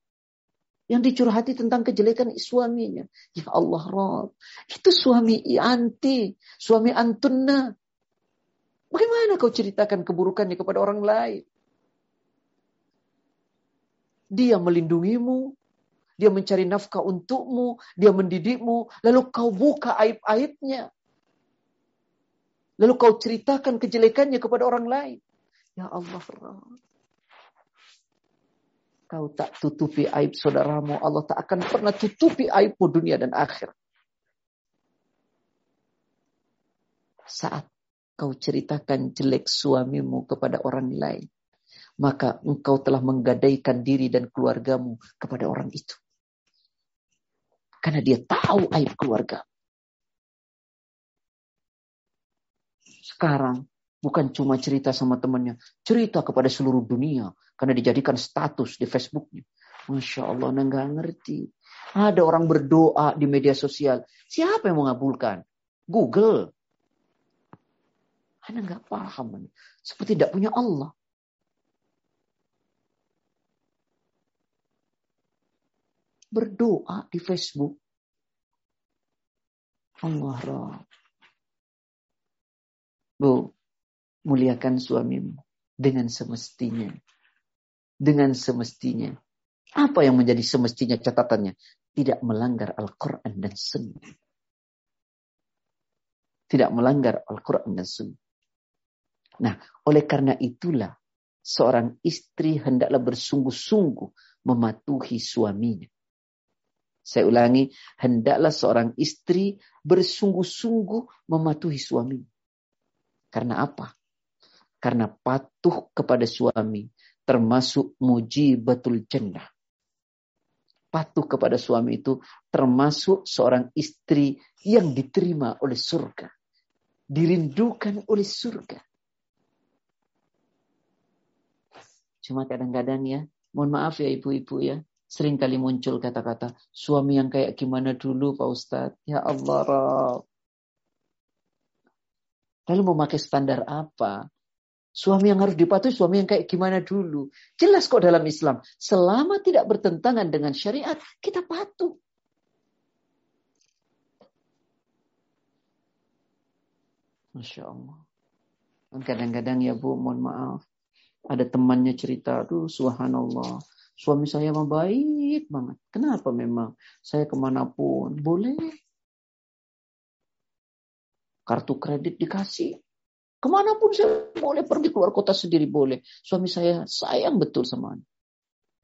Yang dicurhati tentang kejelekan suaminya. Ya Allah Rob, itu suami anti, suami antunna. Bagaimana kau ceritakan keburukannya kepada orang lain? Dia melindungimu, dia mencari nafkah untukmu, dia mendidikmu, lalu kau buka aib-aibnya. Lalu kau ceritakan kejelekannya kepada orang lain. Ya Allah, kau tak tutupi aib saudaramu, Allah tak akan pernah tutupi aibmu dunia dan akhir. Saat kau ceritakan jelek suamimu kepada orang lain, maka engkau telah menggadaikan diri dan keluargamu kepada orang itu. Karena dia tahu aib keluarga. Sekarang bukan cuma cerita sama temannya, cerita kepada seluruh dunia karena dijadikan status di Facebooknya. Masya Allah, nggak ngerti. Ada orang berdoa di media sosial. Siapa yang mengabulkan? Google. Anda nggak paham. Seperti tidak punya Allah. Berdoa di Facebook. Allah Bu, muliakan suamimu dengan semestinya dengan semestinya. Apa yang menjadi semestinya catatannya? Tidak melanggar Al-Quran dan Sunnah. Tidak melanggar Al-Quran dan Sunnah. Nah, oleh karena itulah seorang istri hendaklah bersungguh-sungguh mematuhi suaminya. Saya ulangi, hendaklah seorang istri bersungguh-sungguh mematuhi suami. Karena apa? Karena patuh kepada suami termasuk muji betul jannah. Patuh kepada suami itu termasuk seorang istri yang diterima oleh surga. Dirindukan oleh surga. Cuma kadang-kadang ya, mohon maaf ya ibu-ibu ya, sering kali muncul kata-kata suami yang kayak gimana dulu Pak Ustadz. Ya Allah, Rob. Lalu mau pakai standar apa? Suami yang harus dipatuhi, suami yang kayak gimana dulu. Jelas kok dalam Islam. Selama tidak bertentangan dengan syariat, kita patuh. Masya Allah. Kadang-kadang ya Bu, mohon maaf. Ada temannya cerita, aduh subhanallah. Suami saya mah baik banget. Kenapa memang? Saya ke mana pun. Boleh. Kartu kredit dikasih. Ke mana pun saya boleh pergi keluar kota sendiri boleh. Suami saya sayang betul sama anak.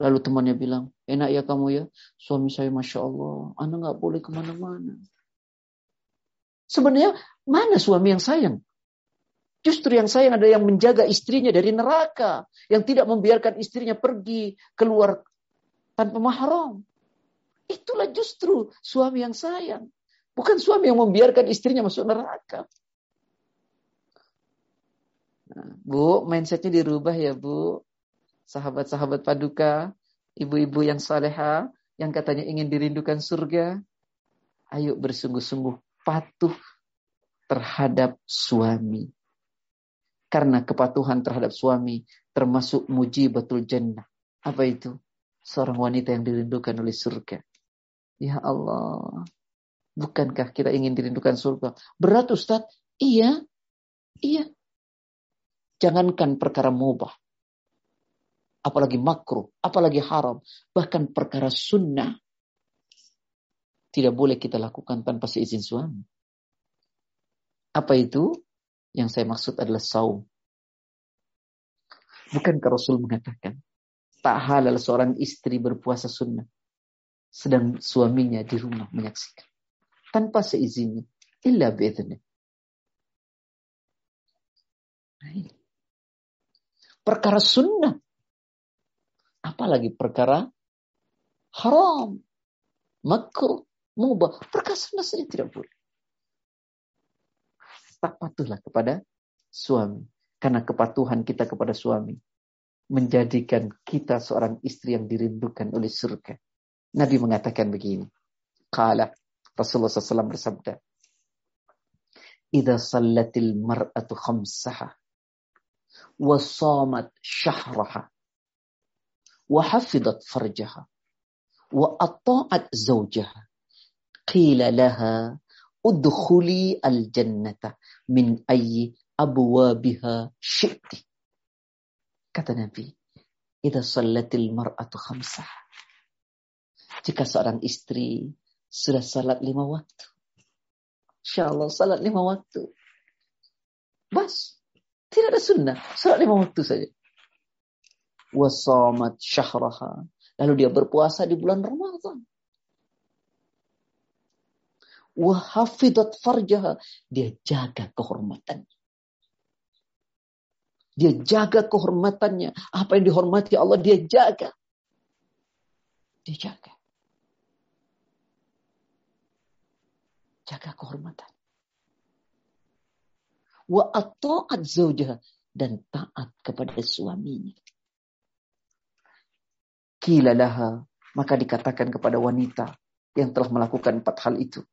Lalu temannya bilang, enak ya kamu ya. Suami saya Masya Allah, anak nggak boleh ke mana-mana. Sebenarnya mana suami yang sayang? Justru yang sayang ada yang menjaga istrinya dari neraka. Yang tidak membiarkan istrinya pergi keluar tanpa mahram. Itulah justru suami yang sayang. Bukan suami yang membiarkan istrinya masuk neraka. Nah, bu, mindsetnya dirubah ya Bu. Sahabat-sahabat paduka, ibu-ibu yang saleha, yang katanya ingin dirindukan surga. Ayo bersungguh-sungguh patuh terhadap suami karena kepatuhan terhadap suami termasuk muji betul jannah. Apa itu? Seorang wanita yang dirindukan oleh surga. Ya Allah. Bukankah kita ingin dirindukan surga? Berat Ustaz? Iya. Iya. Jangankan perkara mubah. Apalagi makruh. Apalagi haram. Bahkan perkara sunnah. Tidak boleh kita lakukan tanpa seizin suami. Apa itu? Yang saya maksud adalah saum. Bukankah Rasul mengatakan, tak halal seorang istri berpuasa sunnah, sedang suaminya di rumah menyaksikan. Tanpa seizinnya. Illa bi'idhni. Nah, perkara sunnah. Apalagi perkara haram. Makruh. Mubah. Perkara sunnah saja tidak boleh tak patuhlah kepada suami. Karena kepatuhan kita kepada suami menjadikan kita seorang istri yang dirindukan oleh surga. Nabi mengatakan begini. Kala Rasulullah SAW bersabda. Ida sallatil mar'atu khamsaha wa samat syahraha wa hafidat farjaha wa atta'at zawjaha qila laha udkhuli al-jannata min ayyi abwabiha syi'ti. Kata Nabi, "Idza sallatil mar'atu khamsah." Jika seorang istri sudah salat lima waktu. Insya Allah salat lima waktu. Bas. Tidak ada sunnah. Salat lima waktu saja. Wasamat syahraha. Lalu dia berpuasa di bulan Ramadan. Wahafidat farjaha. Dia jaga kehormatan. Dia jaga kehormatannya. Apa yang dihormati Allah dia jaga. Dia jaga. Jaga kehormatan. Wa ata'at zawjaha. Dan taat kepada suaminya. Kilalaha. Maka dikatakan kepada wanita yang telah melakukan empat hal itu.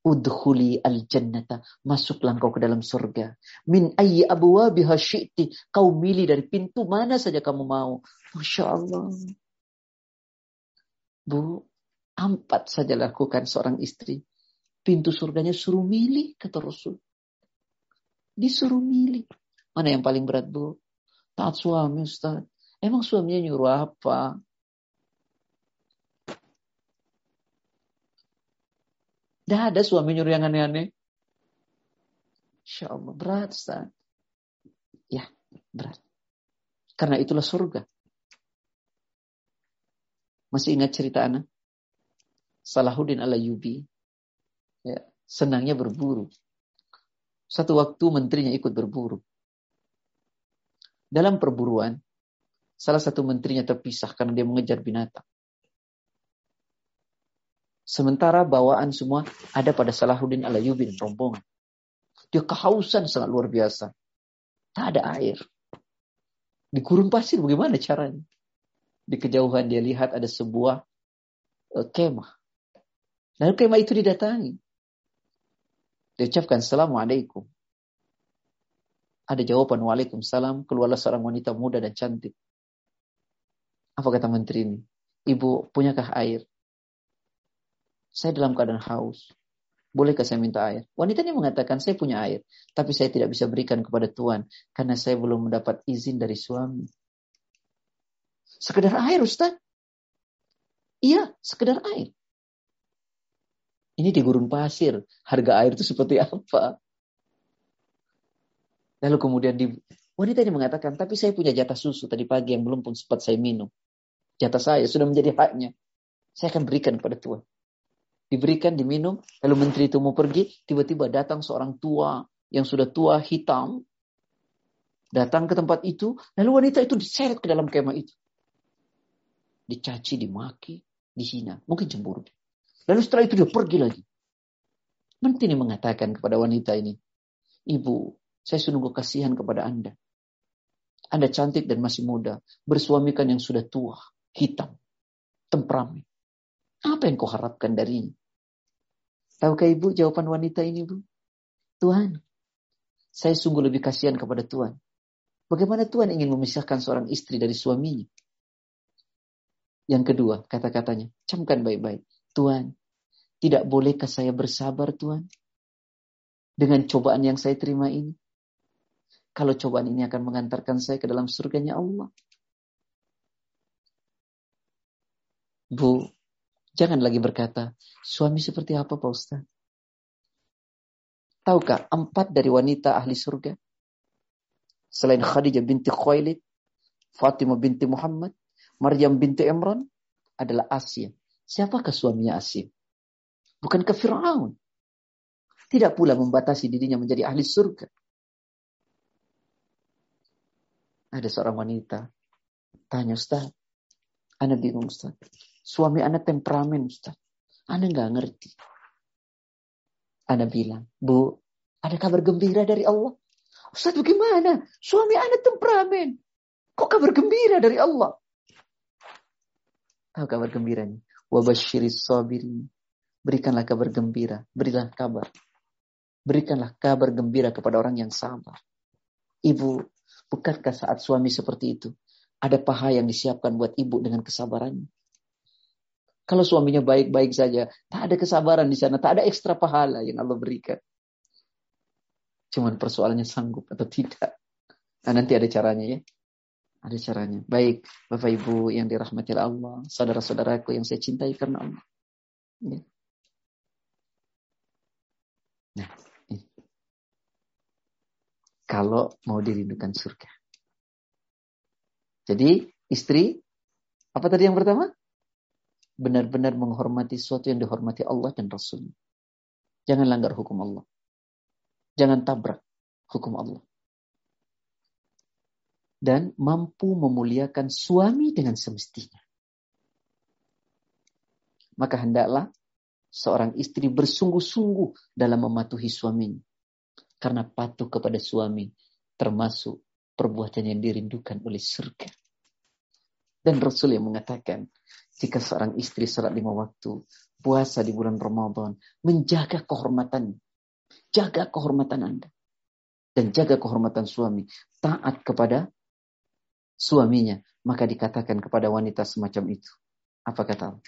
Udhuli al-jannata. Masuklah engkau ke dalam surga. Min ayyi abwabiha syi'ti. Kau milih dari pintu mana saja kamu mau. Masya Allah. Bu, empat saja lakukan seorang istri. Pintu surganya suruh milih, kata Rasul. Disuruh milih. Mana yang paling berat, Bu? Taat suami, Ustaz. Emang suaminya nyuruh apa? Tidak ada suami nyuruh yang aneh-aneh. Insya Allah berat Ustaz. Ya berat. Karena itulah surga. Masih ingat cerita anak? Salahuddin al-Ayyubi ya, senangnya berburu. Satu waktu menterinya ikut berburu. Dalam perburuan, salah satu menterinya terpisah karena dia mengejar binatang. Sementara bawaan semua ada pada Salahuddin al-Ayyubi dan rombongan. Dia kehausan sangat luar biasa. Tak ada air. Di gurun pasir bagaimana caranya? Di kejauhan dia lihat ada sebuah uh, kemah. Lalu kemah itu didatangi. Dia ucapkan Assalamualaikum. Ada jawaban Waalaikumsalam. Keluarlah seorang wanita muda dan cantik. Apa kata menteri ini? Ibu, punyakah air? Saya dalam keadaan haus. Bolehkah saya minta air? Wanita ini mengatakan, saya punya air. Tapi saya tidak bisa berikan kepada Tuhan. Karena saya belum mendapat izin dari suami. Sekedar air Ustaz. Iya, sekedar air. Ini di gurun pasir. Harga air itu seperti apa? Lalu kemudian di, wanita ini mengatakan, tapi saya punya jatah susu tadi pagi yang belum pun sempat saya minum. Jatah saya sudah menjadi haknya. Saya akan berikan kepada Tuhan diberikan, diminum, lalu menteri itu mau pergi, tiba-tiba datang seorang tua yang sudah tua hitam, datang ke tempat itu, lalu wanita itu diseret ke dalam kemah itu. Dicaci, dimaki, dihina, mungkin cemburu. Lalu setelah itu dia pergi lagi. Menteri mengatakan kepada wanita ini, Ibu, saya sungguh kasihan kepada Anda. Anda cantik dan masih muda, bersuamikan yang sudah tua, hitam, temperamen. Apa yang kau harapkan darinya? Tahukah ibu jawaban wanita ini bu? Tuhan, saya sungguh lebih kasihan kepada Tuhan. Bagaimana Tuhan ingin memisahkan seorang istri dari suaminya? Yang kedua, kata-katanya, camkan baik-baik. Tuhan, tidak bolehkah saya bersabar Tuhan? Dengan cobaan yang saya terima ini. Kalau cobaan ini akan mengantarkan saya ke dalam surganya Allah. Bu, Jangan lagi berkata, suami seperti apa Pak Ustaz? Tahukah empat dari wanita ahli surga? Selain Khadijah binti Khuwailid, Fatimah binti Muhammad, Maryam binti Imran adalah Asia. Siapakah suaminya Asia? Bukan ke Fir'aun. Tidak pula membatasi dirinya menjadi ahli surga. Ada seorang wanita. Tanya Ustaz. Anda bingung Ustaz. Suami anak temperamen, Ustaz. Anda nggak ngerti. Anda bilang, Bu, ada kabar gembira dari Allah. Ustaz bagaimana? Suami anak temperamen. Kok kabar gembira dari Allah? Tahu kabar gembiranya? Wabashiris sabirin. Berikanlah kabar gembira. Berilah kabar. Berikanlah kabar gembira kepada orang yang sabar. Ibu, bukankah saat suami seperti itu? Ada paha yang disiapkan buat ibu dengan kesabarannya. Kalau suaminya baik-baik saja, tak ada kesabaran di sana, tak ada ekstra pahala yang Allah berikan. Cuman persoalannya sanggup atau tidak. Nah, nanti ada caranya ya. Ada caranya. Baik, Bapak Ibu yang dirahmati Allah, saudara-saudaraku yang saya cintai karena Allah. Ya. Nah, kalau mau dirindukan surga. Jadi istri, apa tadi yang pertama? Benar-benar menghormati sesuatu yang dihormati Allah dan Rasul. Jangan langgar hukum Allah. Jangan tabrak hukum Allah. Dan mampu memuliakan suami dengan semestinya. Maka hendaklah seorang istri bersungguh-sungguh dalam mematuhi suaminya. Karena patuh kepada suami termasuk perbuatan yang dirindukan oleh surga. Dan Rasul yang mengatakan, jika seorang istri salat lima waktu, puasa di bulan Ramadan, menjaga kehormatan, jaga kehormatan Anda. Dan jaga kehormatan suami. Taat kepada suaminya. Maka dikatakan kepada wanita semacam itu. Apa kata Allah?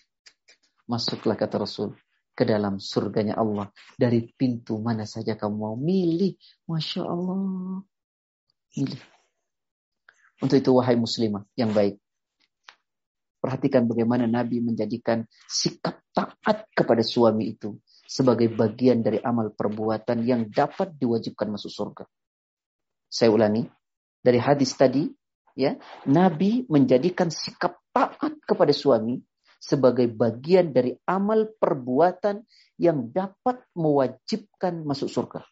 Masuklah kata Rasul ke dalam surganya Allah. Dari pintu mana saja kamu mau milih. Masya Allah. Milih. Untuk itu wahai muslimah yang baik. Perhatikan bagaimana Nabi menjadikan sikap taat kepada suami itu sebagai bagian dari amal perbuatan yang dapat diwajibkan masuk surga. Saya ulangi, dari hadis tadi ya, Nabi menjadikan sikap taat kepada suami sebagai bagian dari amal perbuatan yang dapat mewajibkan masuk surga.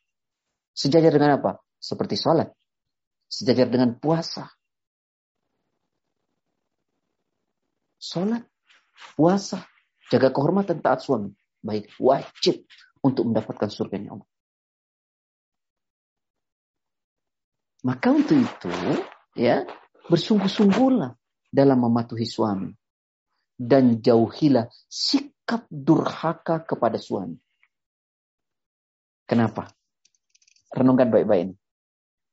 Sejajar dengan apa? Seperti sholat. Sejajar dengan puasa. Sholat, puasa, jaga kehormatan taat suami. Baik, wajib untuk mendapatkan surganya Allah. Maka untuk itu, ya, bersungguh-sungguhlah dalam mematuhi suami dan jauhilah sikap durhaka kepada suami. Kenapa? Renungkan baik-baik ini.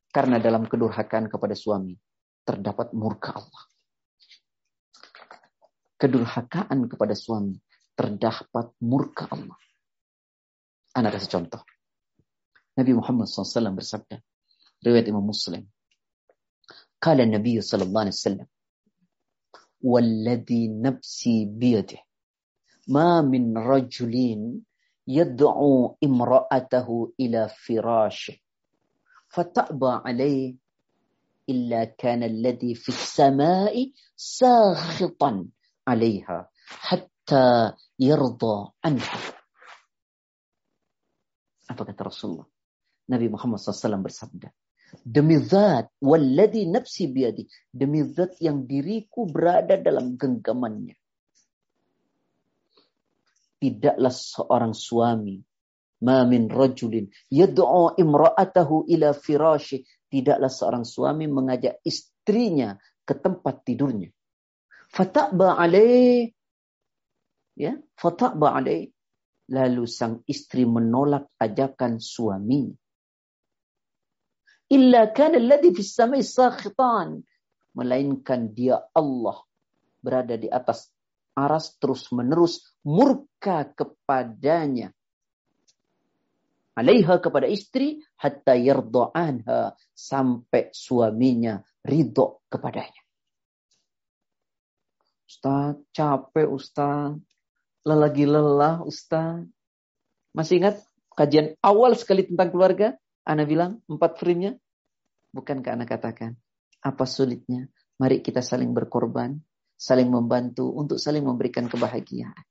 Karena dalam kedurhakaan kepada suami terdapat murka Allah. Kedurhakaan kepada suami terdapat murka Allah. Anak kasih contoh. Nabi Muhammad SAW bersabda. Riwayat Imam Muslim. Kala Nabi sallallahu alaihi wasallam والذي نفسي بيده ما من رجل يدعو امرأته إلى فراشه فتأبى عليه إلا كان الذي في السماء ساخطا عليها حتى يرضى عنها apa kata Rasulullah Nabi Muhammad SAW bersabda Demi zat, walladhi nafsi biadi. Demi zat yang diriku berada dalam genggamannya. Tidaklah seorang suami. Ma min rajulin. Yad'u imra'atahu ila firashi. Tidaklah seorang suami mengajak istrinya ke tempat tidurnya. Fata'ba alaih. Ya, fata'ba alaih. Lalu sang istri menolak ajakan suaminya illa kana alladhi fis samai sakhitan. Melainkan dia Allah berada di atas aras terus menerus murka kepadanya. Alaiha kepada istri hatta yarda anha. Sampai suaminya ridho kepadanya Ustaz, capek Ustaz. Lelagi lelah Ustaz. Masih ingat kajian awal sekali tentang keluarga? Ana bilang empat frame-nya. Bukankah Ana katakan, apa sulitnya? Mari kita saling berkorban, saling membantu untuk saling memberikan kebahagiaan.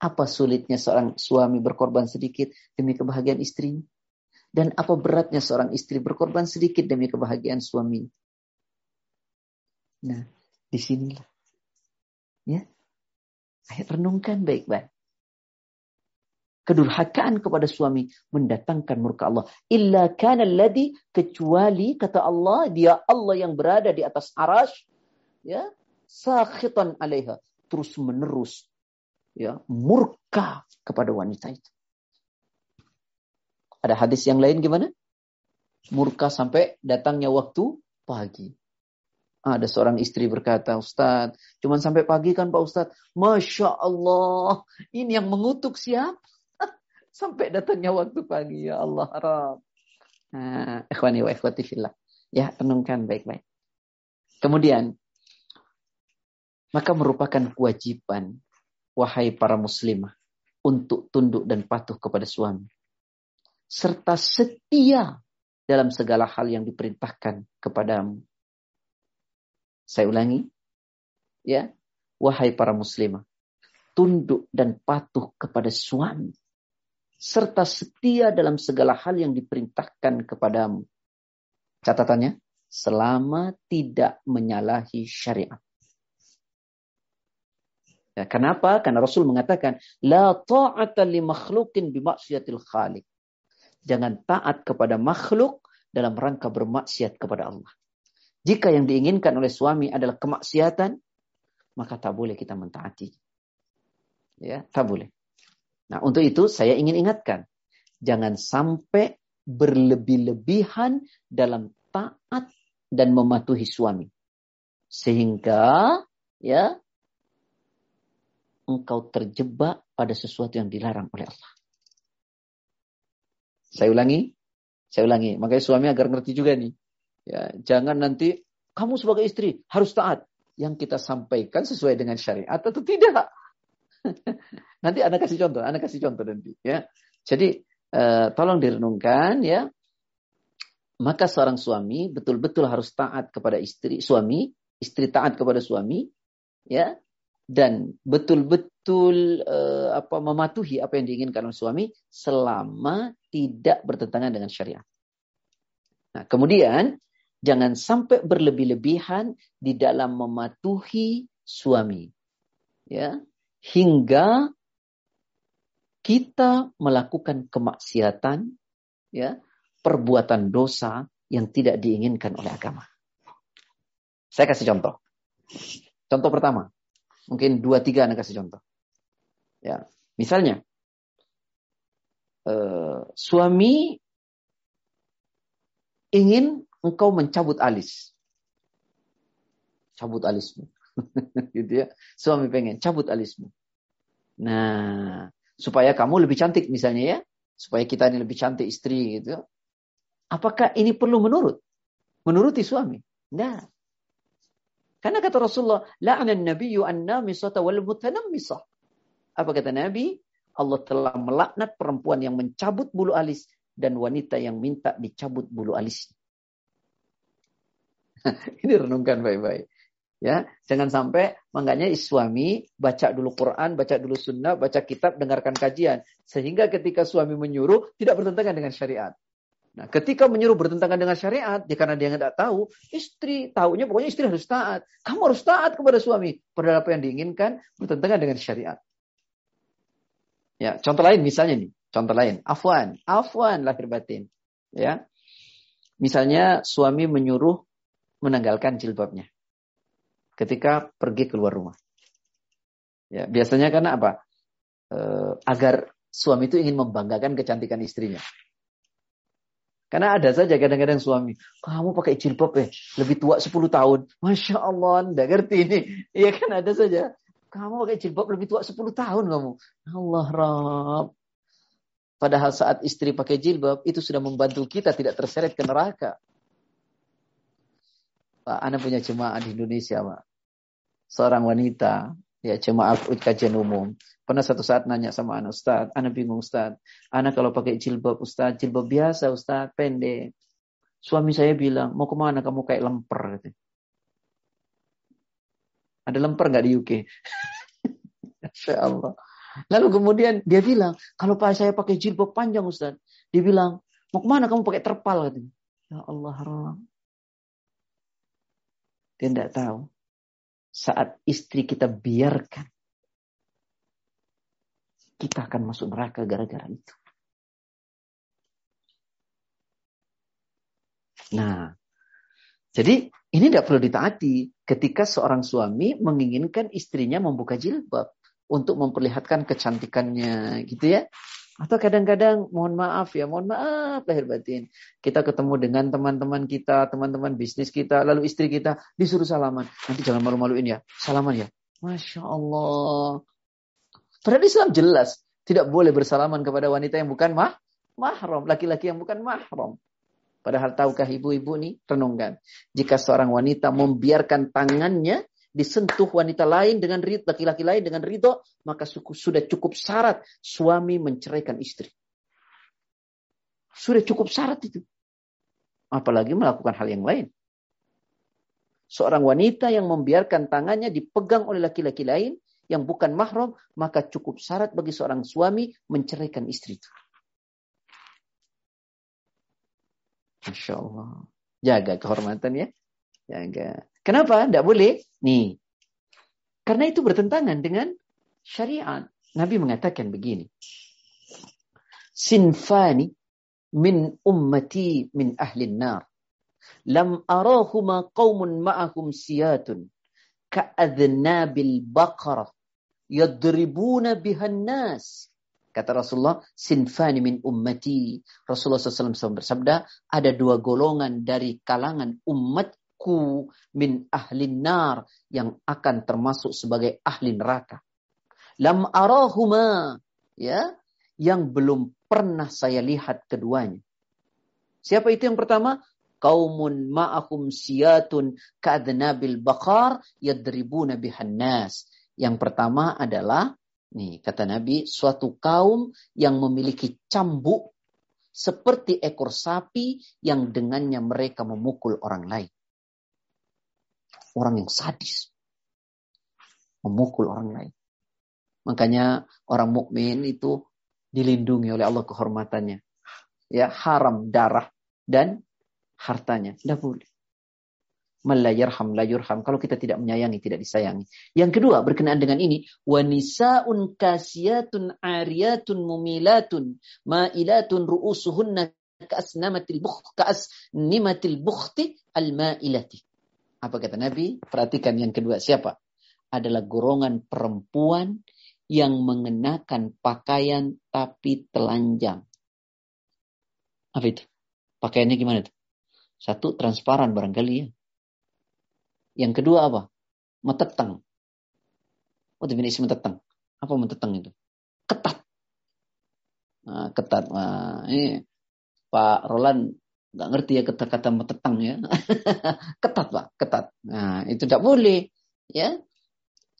Apa sulitnya seorang suami berkorban sedikit demi kebahagiaan istrinya? Dan apa beratnya seorang istri berkorban sedikit demi kebahagiaan suami? Nah, di sinilah. Ya. Ayo renungkan baik-baik kedurhakaan kepada suami mendatangkan murka Allah. Illa kana alladhi kecuali kata Allah dia Allah yang berada di atas arash ya sakhitan alaiha terus menerus ya murka kepada wanita itu. Ada hadis yang lain gimana? Murka sampai datangnya waktu pagi. Ada seorang istri berkata, Ustadz, cuman sampai pagi kan Pak Ustadz? Masya Allah, ini yang mengutuk siapa? Sampai datangnya waktu pagi. Ya Allah harap. Nah, ikhwani wa ikhwati fillah. Ya, tenungkan baik-baik. Kemudian, maka merupakan kewajiban wahai para muslimah untuk tunduk dan patuh kepada suami. Serta setia dalam segala hal yang diperintahkan kepadamu. Saya ulangi. Ya, wahai para muslimah, tunduk dan patuh kepada suami serta setia dalam segala hal yang diperintahkan kepadamu. Catatannya, selama tidak menyalahi syariat. Ya, kenapa? Karena Rasul mengatakan, La ta'ata li makhlukin bimaksiatil khalik. Jangan taat kepada makhluk dalam rangka bermaksiat kepada Allah. Jika yang diinginkan oleh suami adalah kemaksiatan, maka tak boleh kita mentaati. Ya, tak boleh. Nah, untuk itu saya ingin ingatkan, jangan sampai berlebih-lebihan dalam taat dan mematuhi suami. Sehingga ya engkau terjebak pada sesuatu yang dilarang oleh Allah. Saya ulangi, saya ulangi. Makanya suami agar ngerti juga nih. Ya, jangan nanti kamu sebagai istri harus taat. Yang kita sampaikan sesuai dengan syariat atau tidak. nanti Anda kasih contoh, Anda kasih contoh nanti ya. Jadi uh, tolong direnungkan ya. maka seorang suami betul-betul harus taat kepada istri, suami, istri taat kepada suami, ya, dan betul-betul uh, apa mematuhi apa yang diinginkan oleh suami selama tidak bertentangan dengan syariat. Nah, kemudian jangan sampai berlebih-lebihan di dalam mematuhi suami. Ya, hingga kita melakukan kemaksiatan, ya, perbuatan dosa yang tidak diinginkan oleh agama. Saya kasih contoh. Contoh pertama, mungkin dua tiga anak kasih contoh. Ya, misalnya eh, suami ingin engkau mencabut alis, cabut alismu, gitu ya. Suami pengen cabut alismu. Nah, supaya kamu lebih cantik misalnya ya, supaya kita ini lebih cantik istri gitu. Apakah ini perlu menurut? Menuruti suami? Nah. Karena kata Rasulullah, la'anan nabiyyu an-namisata wal mutanammisah. Apa kata Nabi? Allah telah melaknat perempuan yang mencabut bulu alis dan wanita yang minta dicabut bulu alisnya. ini renungkan baik-baik. Ya, jangan sampai makanya suami baca dulu Quran, baca dulu sunnah, baca kitab, dengarkan kajian. Sehingga ketika suami menyuruh tidak bertentangan dengan syariat. Nah, ketika menyuruh bertentangan dengan syariat, ya karena dia tidak tahu, istri tahunya pokoknya istri harus taat. Kamu harus taat kepada suami. Padahal apa yang diinginkan bertentangan dengan syariat. Ya, contoh lain misalnya nih, contoh lain, afwan, afwan lahir batin. Ya. Misalnya suami menyuruh menanggalkan jilbabnya ketika pergi keluar rumah. Ya, biasanya karena apa? E, agar suami itu ingin membanggakan kecantikan istrinya. Karena ada saja kadang-kadang suami, kamu pakai jilbab ya, lebih tua 10 tahun. Masya Allah, anda ngerti ini. Iya kan ada saja. Kamu pakai jilbab lebih tua 10 tahun kamu. Allah Rab. Padahal saat istri pakai jilbab, itu sudah membantu kita tidak terseret ke neraka. Pak, Anda punya jemaah di Indonesia, Pak seorang wanita, ya jemaah kajian umum. Pernah satu saat nanya sama anak Ustaz, anak bingung Ustaz. Anak kalau pakai jilbab Ustaz, jilbab biasa Ustaz, pendek. Suami saya bilang, mau ke mana kamu kayak lemper? Gitu. Ada lemper nggak di UK? Masya Allah. Lalu kemudian dia bilang, kalau pak saya pakai jilbab panjang Ustaz. Dia bilang, mau ke mana kamu pakai terpal? Gitu. Ya Allah, Allah. Dia tidak tahu saat istri kita biarkan, kita akan masuk neraka gara-gara itu. Nah, jadi ini tidak perlu ditaati ketika seorang suami menginginkan istrinya membuka jilbab untuk memperlihatkan kecantikannya, gitu ya. Atau kadang-kadang mohon maaf ya, mohon maaf lahir batin. Kita ketemu dengan teman-teman kita, teman-teman bisnis kita, lalu istri kita disuruh salaman. Nanti jangan malu-maluin ya. Salaman ya. Masya Allah. Padahal Islam jelas. Tidak boleh bersalaman kepada wanita yang bukan mah, mahram. Laki-laki yang bukan mahram. Padahal tahukah ibu-ibu nih? Renungkan. Jika seorang wanita membiarkan tangannya disentuh wanita lain dengan laki-laki lain dengan ridho, maka sudah cukup syarat suami menceraikan istri. Sudah cukup syarat itu. Apalagi melakukan hal yang lain. Seorang wanita yang membiarkan tangannya dipegang oleh laki-laki lain yang bukan mahram, maka cukup syarat bagi seorang suami menceraikan istri itu. Masya Allah. Jaga kehormatan ya. Jaga. Kenapa? Tidak boleh. Nih. Karena itu bertentangan dengan syariat. Nabi mengatakan begini. Sinfani min ummati min ahli nar. Lam arahuma qawmun ma'ahum siyatun. Ka'adnabil baqarah. Yadribuna bihan nas. Kata Rasulullah, sinfani min ummati. Rasulullah SAW bersabda, ada dua golongan dari kalangan umat aku min ahli nar yang akan termasuk sebagai ahli neraka. Lam arahuma ya yang belum pernah saya lihat keduanya. Siapa itu yang pertama? Kaumun ma'ahum siyatun ka'adnabil bakar yadribuna bihan nas. Yang pertama adalah nih kata Nabi suatu kaum yang memiliki cambuk seperti ekor sapi yang dengannya mereka memukul orang lain. Orang yang sadis. Memukul orang lain. Makanya orang mukmin itu dilindungi oleh Allah kehormatannya. Ya, haram darah dan hartanya. Tidak boleh. Malayarham layurham. Kalau kita tidak menyayangi, tidak disayangi. Yang kedua, berkenaan dengan ini. Wanisaun kasiyatun ariyatun mumilatun. Ma'ilatun ru'usuhunna kaasnamatil bukh, kaasnimatil bukhti al-ma'ilati. Apa kata Nabi? Perhatikan yang kedua. Siapa? Adalah golongan perempuan yang mengenakan pakaian tapi telanjang. Apa itu? Pakaiannya gimana itu? Satu, transparan barangkali ya. Yang kedua apa? Metetang. Oh, definisi metetang. Apa metetang itu? Ketat. Nah, ketat. Nah, ini Pak Roland nggak ngerti ya kata-kata metetang ya. ketat pak, ketat. Nah itu tidak boleh. Ya.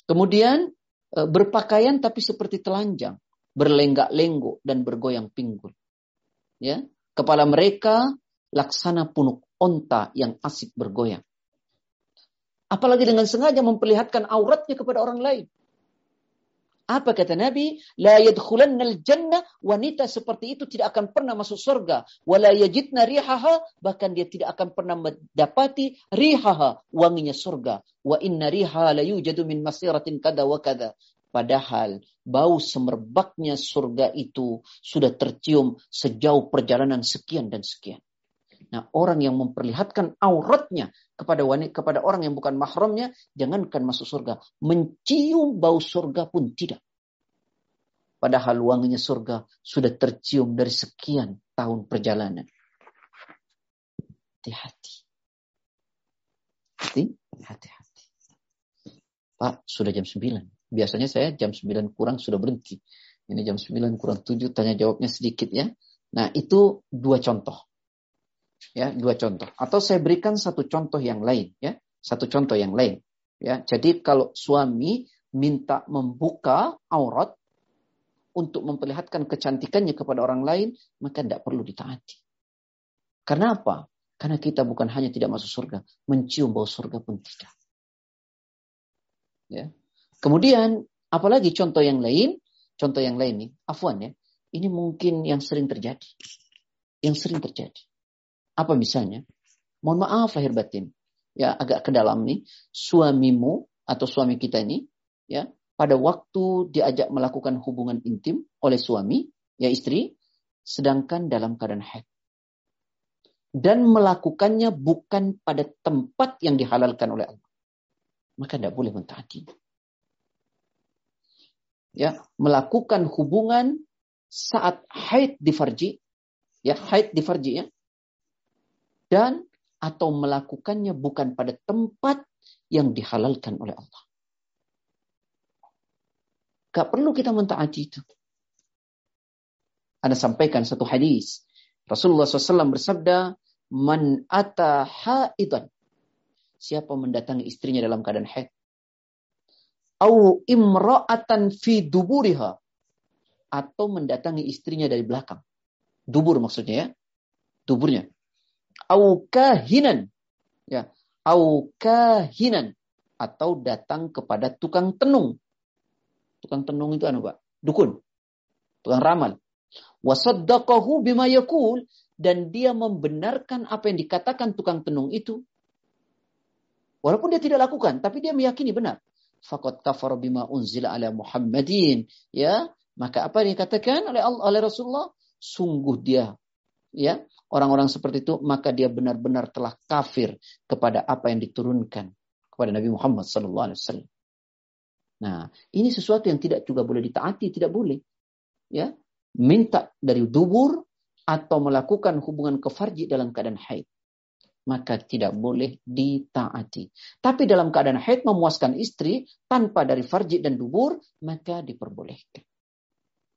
Kemudian Eh, berpakaian tapi seperti telanjang, berlenggak-lenggok dan bergoyang pinggul. Ya, kepala mereka laksana punuk onta yang asik bergoyang. Apalagi dengan sengaja memperlihatkan auratnya kepada orang lain. Apa kata Nabi? La yadkhulannal jannah. Wanita seperti itu tidak akan pernah masuk surga. Wala yajidna rihaha. Bahkan dia tidak akan pernah mendapati rihaha. Wanginya surga. Wa inna riha la yujadu min masiratin kada wa kada. Padahal bau semerbaknya surga itu sudah tercium sejauh perjalanan sekian dan sekian. Nah, orang yang memperlihatkan auratnya kepada wanita kepada orang yang bukan mahramnya, jangankan masuk surga, mencium bau surga pun tidak. Padahal wanginya surga sudah tercium dari sekian tahun perjalanan. Hati-hati. Hati-hati. Pak, sudah jam 9. Biasanya saya jam 9 kurang sudah berhenti. Ini jam 9 kurang 7, tanya jawabnya sedikit ya. Nah, itu dua contoh ya dua contoh. Atau saya berikan satu contoh yang lain ya. Satu contoh yang lain. Ya jadi kalau suami minta membuka aurat untuk memperlihatkan kecantikannya kepada orang lain maka tidak perlu ditaati. Karena apa? Karena kita bukan hanya tidak masuk surga mencium bau surga pun tidak. Ya. Kemudian apalagi contoh yang lain? Contoh yang lain nih. Afwan ya. Ini mungkin yang sering terjadi. Yang sering terjadi apa misalnya? Mohon maaf lahir batin. Ya, agak ke dalam nih. Suamimu atau suami kita ini, ya, pada waktu diajak melakukan hubungan intim oleh suami, ya istri, sedangkan dalam keadaan haid. Dan melakukannya bukan pada tempat yang dihalalkan oleh Allah. Maka tidak boleh mentaati. Ya, melakukan hubungan saat haid di farji, ya haid di farji ya, dan atau melakukannya bukan pada tempat yang dihalalkan oleh Allah. Gak perlu kita mentaati itu. Anda sampaikan satu hadis. Rasulullah SAW bersabda, Man ata haidan. Siapa mendatangi istrinya dalam keadaan haid. Au imra'atan fi duburiha. Atau mendatangi istrinya dari belakang. Dubur maksudnya ya. Duburnya au kahinan ya au kahinan atau datang kepada tukang tenung. Tukang tenung itu anu Pak? Dukun. Tukang ramal. Wasaddaqahu bima yakul dan dia membenarkan apa yang dikatakan tukang tenung itu. Walaupun dia tidak lakukan tapi dia meyakini benar. Faqad kafara bima unzila ala Muhammadin. Ya maka apa yang dikatakan oleh Allah oleh Rasulullah? Sungguh dia ya orang-orang seperti itu maka dia benar-benar telah kafir kepada apa yang diturunkan kepada Nabi Muhammad sallallahu alaihi wasallam. Nah, ini sesuatu yang tidak juga boleh ditaati, tidak boleh. Ya, minta dari dubur atau melakukan hubungan kefarji dalam keadaan haid. Maka tidak boleh ditaati. Tapi dalam keadaan haid memuaskan istri tanpa dari farji dan dubur, maka diperbolehkan.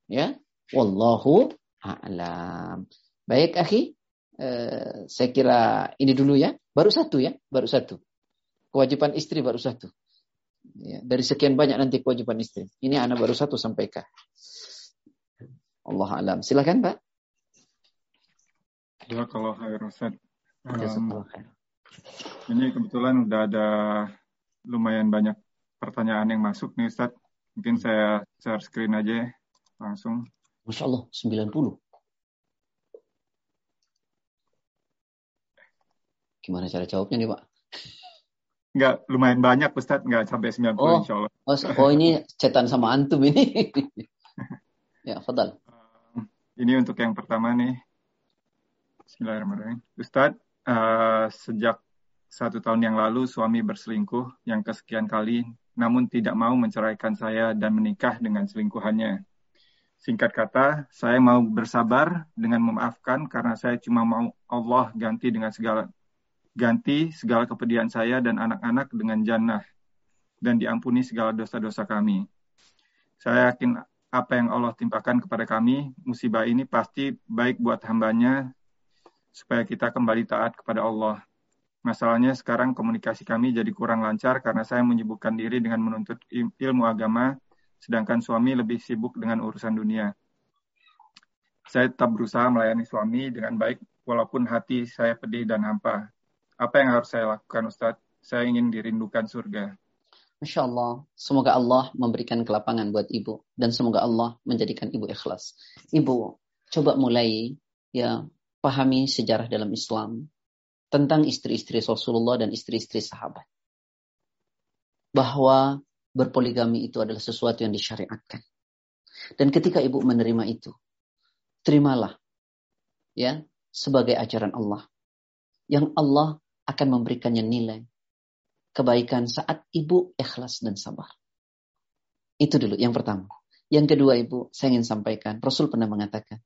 Ya, wallahu a'lam. Baik, akhi. Eh, saya kira ini dulu ya. Baru satu ya, baru satu. Kewajiban istri baru satu. Ya, dari sekian banyak nanti kewajiban istri. Ini anak baru satu sampaikan. Allah alam. Silakan Pak. Ya kalau khair Ustaz. Um, ini kebetulan udah ada lumayan banyak pertanyaan yang masuk nih Ustaz. Mungkin saya share screen aja ya, langsung. Masya Allah, 90. Gimana cara jawabnya nih Pak? Enggak, lumayan banyak Ustaz, enggak sampai 90 oh, insya Allah. Oh, oh ini cetan sama antum ini. ya, Fadal. Ini untuk yang pertama nih. Bismillahirrahmanirrahim. Ustadz, uh, sejak satu tahun yang lalu suami berselingkuh yang kesekian kali, namun tidak mau menceraikan saya dan menikah dengan selingkuhannya. Singkat kata, saya mau bersabar dengan memaafkan karena saya cuma mau Allah ganti dengan segala ganti segala kepedihan saya dan anak-anak dengan jannah dan diampuni segala dosa-dosa kami. Saya yakin apa yang Allah timpakan kepada kami, musibah ini pasti baik buat hambanya supaya kita kembali taat kepada Allah. Masalahnya sekarang komunikasi kami jadi kurang lancar karena saya menyibukkan diri dengan menuntut ilmu agama, sedangkan suami lebih sibuk dengan urusan dunia. Saya tetap berusaha melayani suami dengan baik walaupun hati saya pedih dan hampa. Apa yang harus saya lakukan Ustadz? Saya ingin dirindukan surga. Masya Allah, semoga Allah memberikan kelapangan buat ibu dan semoga Allah menjadikan ibu ikhlas. Ibu, coba mulai ya pahami sejarah dalam Islam tentang istri-istri Rasulullah dan istri-istri sahabat. Bahwa berpoligami itu adalah sesuatu yang disyariatkan. Dan ketika ibu menerima itu, terimalah ya sebagai ajaran Allah. Yang Allah akan memberikannya nilai kebaikan saat ibu ikhlas dan sabar. Itu dulu yang pertama. Yang kedua ibu, saya ingin sampaikan, Rasul pernah mengatakan,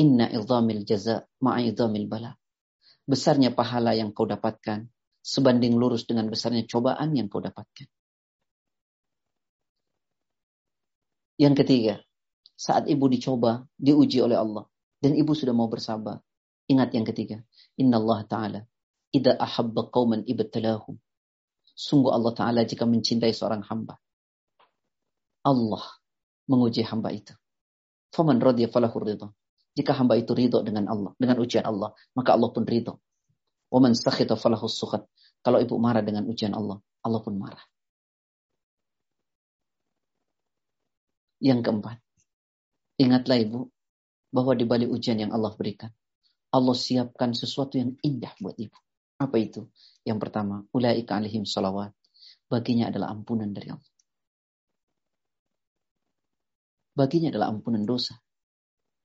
Inna idhamil jaza ma'idhamil bala. Besarnya pahala yang kau dapatkan, sebanding lurus dengan besarnya cobaan yang kau dapatkan. Yang ketiga, saat ibu dicoba, diuji oleh Allah, dan ibu sudah mau bersabar. Ingat yang ketiga, Inna Allah Ta'ala Ida ahabba qawman ibtalahum. Sungguh Allah Ta'ala jika mencintai seorang hamba. Allah menguji hamba itu. Faman radiyya falahu ridha. Jika hamba itu ridho dengan Allah, dengan ujian Allah, maka Allah pun ridho. Waman sakhita falahu sukhat. Kalau ibu marah dengan ujian Allah, Allah pun marah. Yang keempat, ingatlah ibu bahwa di balik ujian yang Allah berikan, Allah siapkan sesuatu yang indah buat ibu. Apa itu? Yang pertama, ulaika alaihim salawat. Baginya adalah ampunan dari Allah. Baginya adalah ampunan dosa.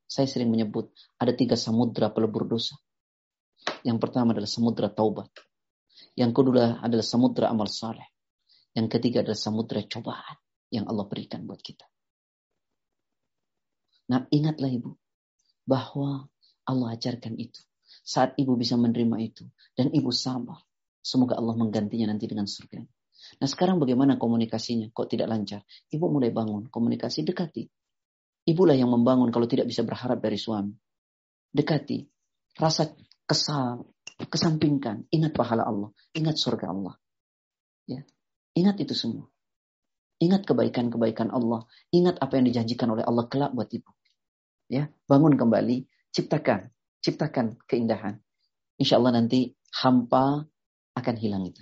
Saya sering menyebut ada tiga samudra pelebur dosa. Yang pertama adalah samudra taubat. Yang kedua adalah samudra amal saleh. Yang ketiga adalah samudra cobaan yang Allah berikan buat kita. Nah ingatlah ibu bahwa Allah ajarkan itu saat ibu bisa menerima itu dan ibu sabar, semoga Allah menggantinya nanti dengan surga. Nah sekarang bagaimana komunikasinya? Kok tidak lancar? Ibu mulai bangun, komunikasi dekati. Ibulah yang membangun kalau tidak bisa berharap dari suami. Dekati. Rasa kesal, kesampingkan. Ingat pahala Allah. Ingat surga Allah. Ya. Ingat itu semua. Ingat kebaikan-kebaikan Allah. Ingat apa yang dijanjikan oleh Allah kelak buat ibu. Ya, bangun kembali, ciptakan ciptakan keindahan. Insya Allah nanti hampa akan hilang itu.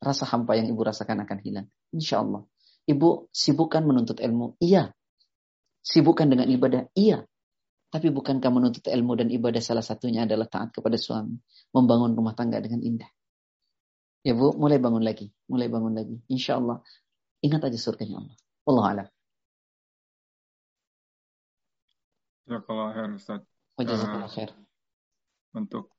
Rasa hampa yang ibu rasakan akan hilang. Insya Allah. Ibu sibukkan menuntut ilmu? Iya. Sibukkan dengan ibadah? Iya. Tapi bukankah menuntut ilmu dan ibadah salah satunya adalah taat kepada suami. Membangun rumah tangga dengan indah. Ya bu, mulai bangun lagi. Mulai bangun lagi. Insya Allah. Ingat aja surganya Allah. Allah alam. Ya kalau Ustaz. Wajazakallah khair untuk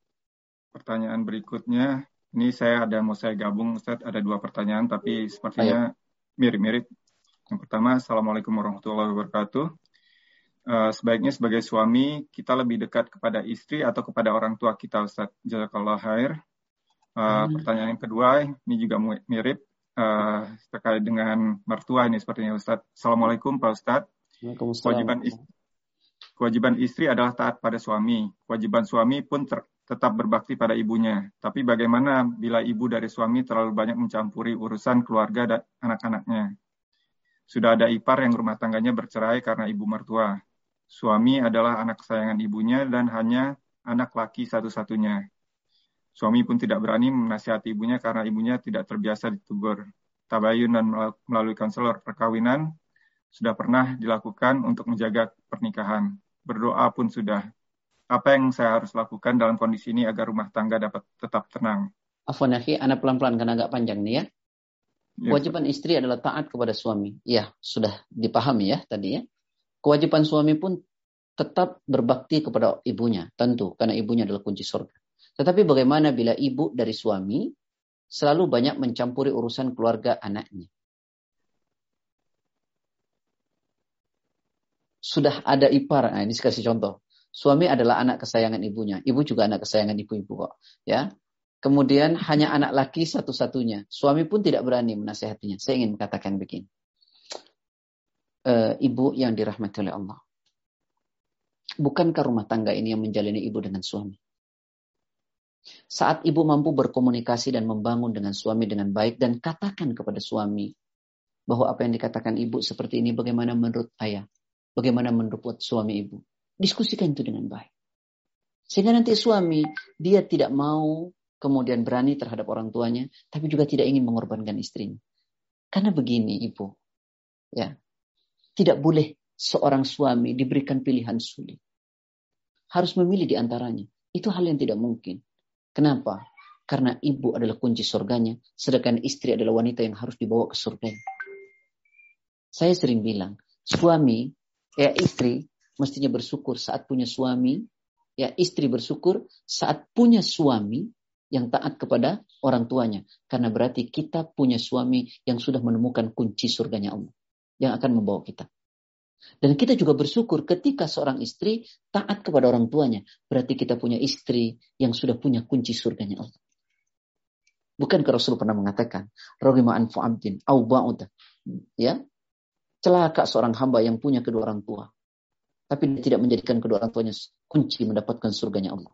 pertanyaan berikutnya. Ini saya ada mau saya gabung, Ustaz. Ada dua pertanyaan, tapi sepertinya mirip-mirip. Yang pertama, Assalamualaikum warahmatullahi wabarakatuh. Uh, sebaiknya sebagai suami, kita lebih dekat kepada istri atau kepada orang tua kita, Ustaz. Jazakallah khair. Uh, hmm. Pertanyaan yang kedua, ini juga mirip uh, terkait dengan mertua ini sepertinya, Ustaz. Assalamualaikum, Pak Ustaz. Kewajiban istri Kewajiban istri adalah taat pada suami. Kewajiban suami pun ter, tetap berbakti pada ibunya. Tapi bagaimana bila ibu dari suami terlalu banyak mencampuri urusan keluarga dan anak-anaknya? Sudah ada ipar yang rumah tangganya bercerai karena ibu mertua. Suami adalah anak kesayangan ibunya dan hanya anak laki satu-satunya. Suami pun tidak berani menasihati ibunya karena ibunya tidak terbiasa ditegur. Tabayun dan melalui konselor perkawinan sudah pernah dilakukan untuk menjaga pernikahan. Berdoa pun sudah. Apa yang saya harus lakukan dalam kondisi ini agar rumah tangga dapat tetap tenang? Afwan anak pelan-pelan karena agak panjang nih ya. ya. Kewajiban istri adalah taat kepada suami. Ya, sudah dipahami ya tadi ya. Kewajiban suami pun tetap berbakti kepada ibunya, tentu, karena ibunya adalah kunci surga. Tetapi bagaimana bila ibu dari suami selalu banyak mencampuri urusan keluarga anaknya? Sudah ada ipar, nah ini kasih contoh. Suami adalah anak kesayangan ibunya, ibu juga anak kesayangan ibu-ibu kok, ya. Kemudian hanya anak laki satu-satunya. Suami pun tidak berani menasehatinya. Saya ingin katakan begini. E, ibu yang dirahmati oleh Allah. Bukankah rumah tangga ini yang menjalani ibu dengan suami? Saat ibu mampu berkomunikasi dan membangun dengan suami dengan baik dan katakan kepada suami bahwa apa yang dikatakan ibu seperti ini bagaimana menurut ayah, bagaimana menurut suami ibu. Diskusikan itu dengan baik. Sehingga nanti suami dia tidak mau kemudian berani terhadap orang tuanya, tapi juga tidak ingin mengorbankan istrinya. Karena begini ibu, ya tidak boleh seorang suami diberikan pilihan sulit. Harus memilih di antaranya. Itu hal yang tidak mungkin. Kenapa? Karena ibu adalah kunci surganya, sedangkan istri adalah wanita yang harus dibawa ke surga. Saya sering bilang, suami, ya istri, mestinya bersyukur saat punya suami, ya istri bersyukur saat punya suami yang taat kepada orang tuanya. Karena berarti kita punya suami yang sudah menemukan kunci surganya Allah. Yang akan membawa kita. Dan kita juga bersyukur ketika seorang istri taat kepada orang tuanya. Berarti kita punya istri yang sudah punya kunci surganya Allah. Bukankah Rasul pernah mengatakan, Rogima anfu abdin. Ya, celaka seorang hamba yang punya kedua orang tua. Tapi dia tidak menjadikan kedua orang tuanya kunci mendapatkan surganya Allah.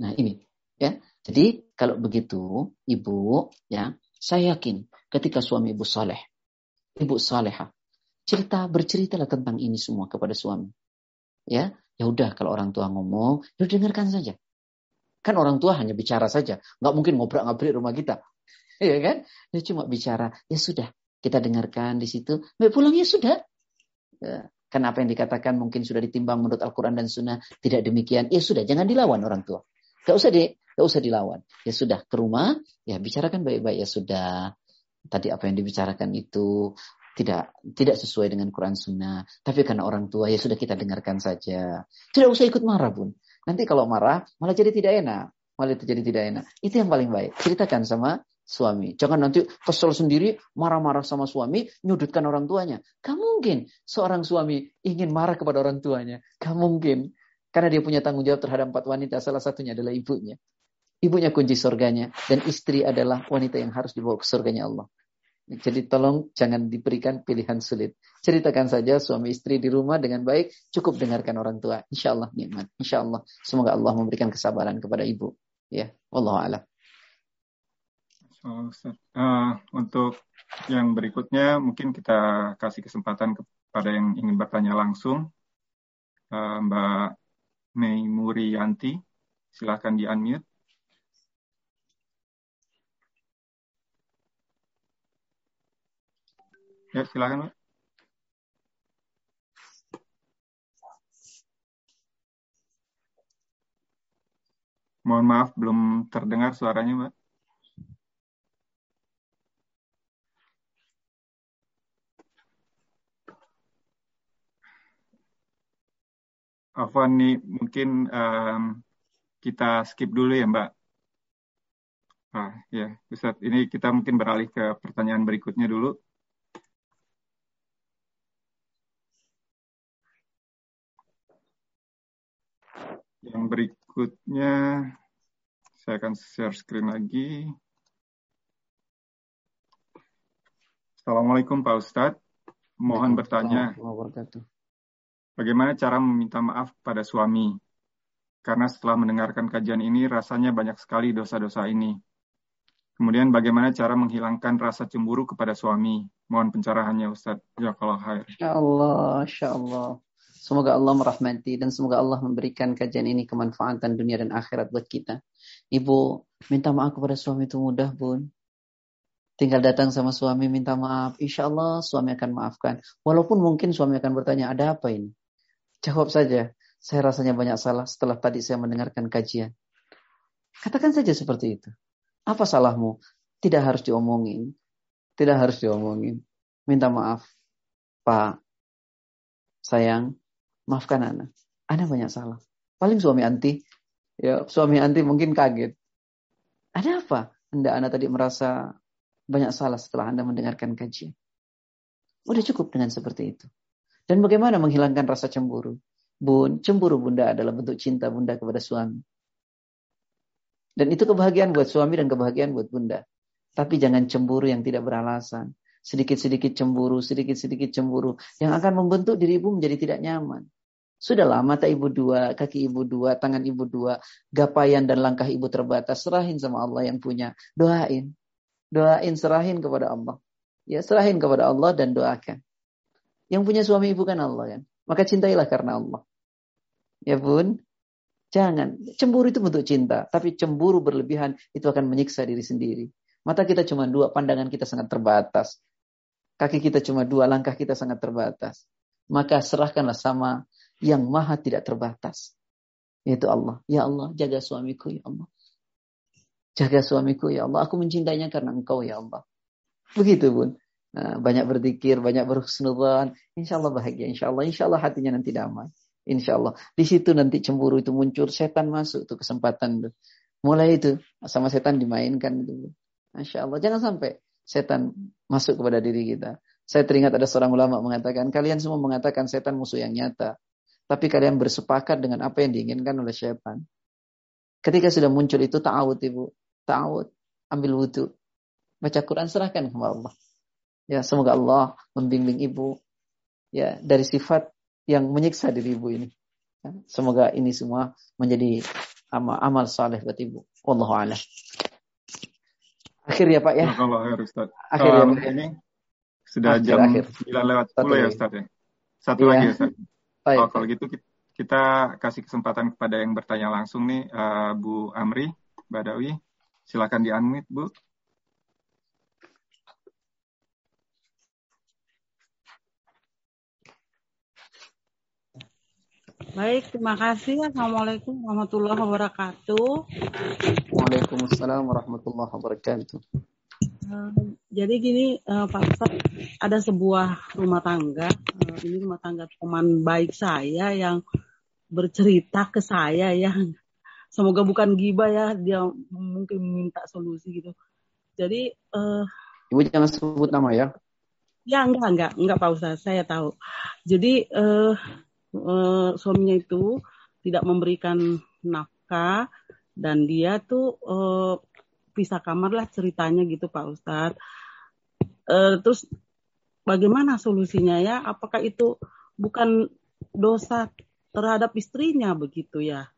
Nah ini, ya. Jadi kalau begitu, ibu, ya, saya yakin ketika suami ibu saleh, ibu salehah, cerita berceritalah tentang ini semua kepada suami. Ya, ya udah kalau orang tua ngomong, ya dengarkan saja. Kan orang tua hanya bicara saja, nggak mungkin ngobrol-ngabrik rumah kita. Ya kan? Dia cuma bicara, ya sudah, kita dengarkan di situ. Mbak pulang ya sudah. Karena apa yang dikatakan mungkin sudah ditimbang menurut Al-Quran dan Sunnah. Tidak demikian. Ya sudah, jangan dilawan orang tua. Gak usah di, gak usah dilawan. Ya sudah, ke rumah, ya bicarakan baik-baik. Ya sudah, tadi apa yang dibicarakan itu tidak tidak sesuai dengan Quran Sunnah. Tapi karena orang tua ya sudah kita dengarkan saja. Tidak usah ikut marah pun. Nanti kalau marah malah jadi tidak enak. Malah jadi tidak enak. Itu yang paling baik. Ceritakan sama suami. Jangan nanti kesel sendiri, marah-marah sama suami, nyudutkan orang tuanya. Gak mungkin seorang suami ingin marah kepada orang tuanya. Gak mungkin. Karena dia punya tanggung jawab terhadap empat wanita. Salah satunya adalah ibunya. Ibunya kunci surganya. Dan istri adalah wanita yang harus dibawa ke surganya Allah. Jadi tolong jangan diberikan pilihan sulit. Ceritakan saja suami istri di rumah dengan baik. Cukup dengarkan orang tua. Insya Allah nikmat. Insya Allah. Semoga Allah memberikan kesabaran kepada ibu. Ya, Allah alam. Oh, uh, untuk yang berikutnya mungkin kita kasih kesempatan kepada yang ingin bertanya langsung. Uh, Mbak Mei Murianti, silakan di unmute. Ya, silakan, Pak. Mohon maaf, belum terdengar suaranya, Mbak. Afwan nih, mungkin um, kita skip dulu ya, Mbak. Ah, ya, Ustaz, ini kita mungkin beralih ke pertanyaan berikutnya dulu. Yang berikutnya, saya akan share screen lagi. Assalamualaikum Pak Ustadz. Mohon bertanya, bagaimana cara meminta maaf pada suami? Karena setelah mendengarkan kajian ini, rasanya banyak sekali dosa-dosa ini. Kemudian bagaimana cara menghilangkan rasa cemburu kepada suami? Mohon pencerahannya Ustadz. Ya kalau Insya Allah, insya Allah. Semoga Allah merahmati dan semoga Allah memberikan kajian ini kemanfaatan dunia dan akhirat buat kita. Ibu, minta maaf kepada suami itu mudah, Bun. Tinggal datang sama suami minta maaf. Insya Allah suami akan maafkan. Walaupun mungkin suami akan bertanya, ada apa ini? Jawab saja, saya rasanya banyak salah setelah tadi saya mendengarkan kajian. Katakan saja seperti itu. Apa salahmu? Tidak harus diomongin. Tidak harus diomongin. Minta maaf. Pak, sayang, maafkan anak. Anak banyak salah. Paling suami anti, ya suami anti mungkin kaget. Ada apa? Anda anak tadi merasa banyak salah setelah Anda mendengarkan kajian. Udah cukup dengan seperti itu. Dan bagaimana menghilangkan rasa cemburu? Bun, cemburu bunda adalah bentuk cinta bunda kepada suami. Dan itu kebahagiaan buat suami dan kebahagiaan buat bunda. Tapi jangan cemburu yang tidak beralasan. Sedikit-sedikit cemburu, sedikit-sedikit cemburu. Yang akan membentuk diri ibu menjadi tidak nyaman. Sudahlah, mata ibu dua, kaki ibu dua, tangan ibu dua, gapaian dan langkah ibu terbatas. Serahin sama Allah yang punya. Doain. Doain, serahin kepada Allah. Ya, serahin kepada Allah dan doakan. Yang punya suami ibu kan Allah kan. Maka cintailah karena Allah. Ya pun, jangan. Cemburu itu bentuk cinta. Tapi cemburu berlebihan itu akan menyiksa diri sendiri. Mata kita cuma dua, pandangan kita sangat terbatas. Kaki kita cuma dua, langkah kita sangat terbatas. Maka serahkanlah sama yang maha tidak terbatas. Yaitu Allah. Ya Allah, jaga suamiku ya Allah. Jaga suamiku ya Allah. Aku mencintainya karena engkau ya Allah. Begitu pun. Nah, banyak berzikir, banyak berhusnudzan. Insya Allah bahagia. Insya Allah. Insya Allah hatinya nanti damai. Insya Allah. Di situ nanti cemburu itu muncul. Setan masuk tuh kesempatan tuh. Mulai itu sama setan dimainkan itu. Masya Allah. Jangan sampai setan masuk kepada diri kita. Saya teringat ada seorang ulama mengatakan, kalian semua mengatakan setan musuh yang nyata. Tapi kalian bersepakat dengan apa yang diinginkan oleh setan. Ketika sudah muncul itu ta'awud ibu ta'awud, ambil wudhu, baca Quran serahkan kepada Allah. Ya, semoga Allah membimbing ibu ya dari sifat yang menyiksa diri ibu ini. Ya, semoga ini semua menjadi amal, amal saleh buat ibu. Wallahu a'lam. Akhir ya Pak ya. Kalau akhir Ustaz. Akhir um, ya, ini sudah akhir, jam akhir. 9 lewat 10 ya Ustaz ya. Satu iya. lagi Ustaz. Baik. Oh, kalau gitu kita kasih kesempatan kepada yang bertanya langsung nih uh, Bu Amri Badawi. Silakan di-unmute, Bu. Baik, terima kasih. Assalamualaikum warahmatullahi wabarakatuh. Waalaikumsalam warahmatullahi wabarakatuh. Uh, jadi gini, uh, Pak Ustaz, ada sebuah rumah tangga. Uh, ini rumah tangga teman baik saya yang bercerita ke saya yang semoga bukan gibah ya dia mungkin minta solusi gitu jadi uh, ibu jangan sebut nama ya ya enggak enggak enggak pak ustaz saya tahu jadi uh, uh, suaminya itu tidak memberikan nafkah dan dia tuh uh, pisah kamar lah ceritanya gitu pak ustaz uh, terus bagaimana solusinya ya? Apakah itu bukan dosa terhadap istrinya begitu ya?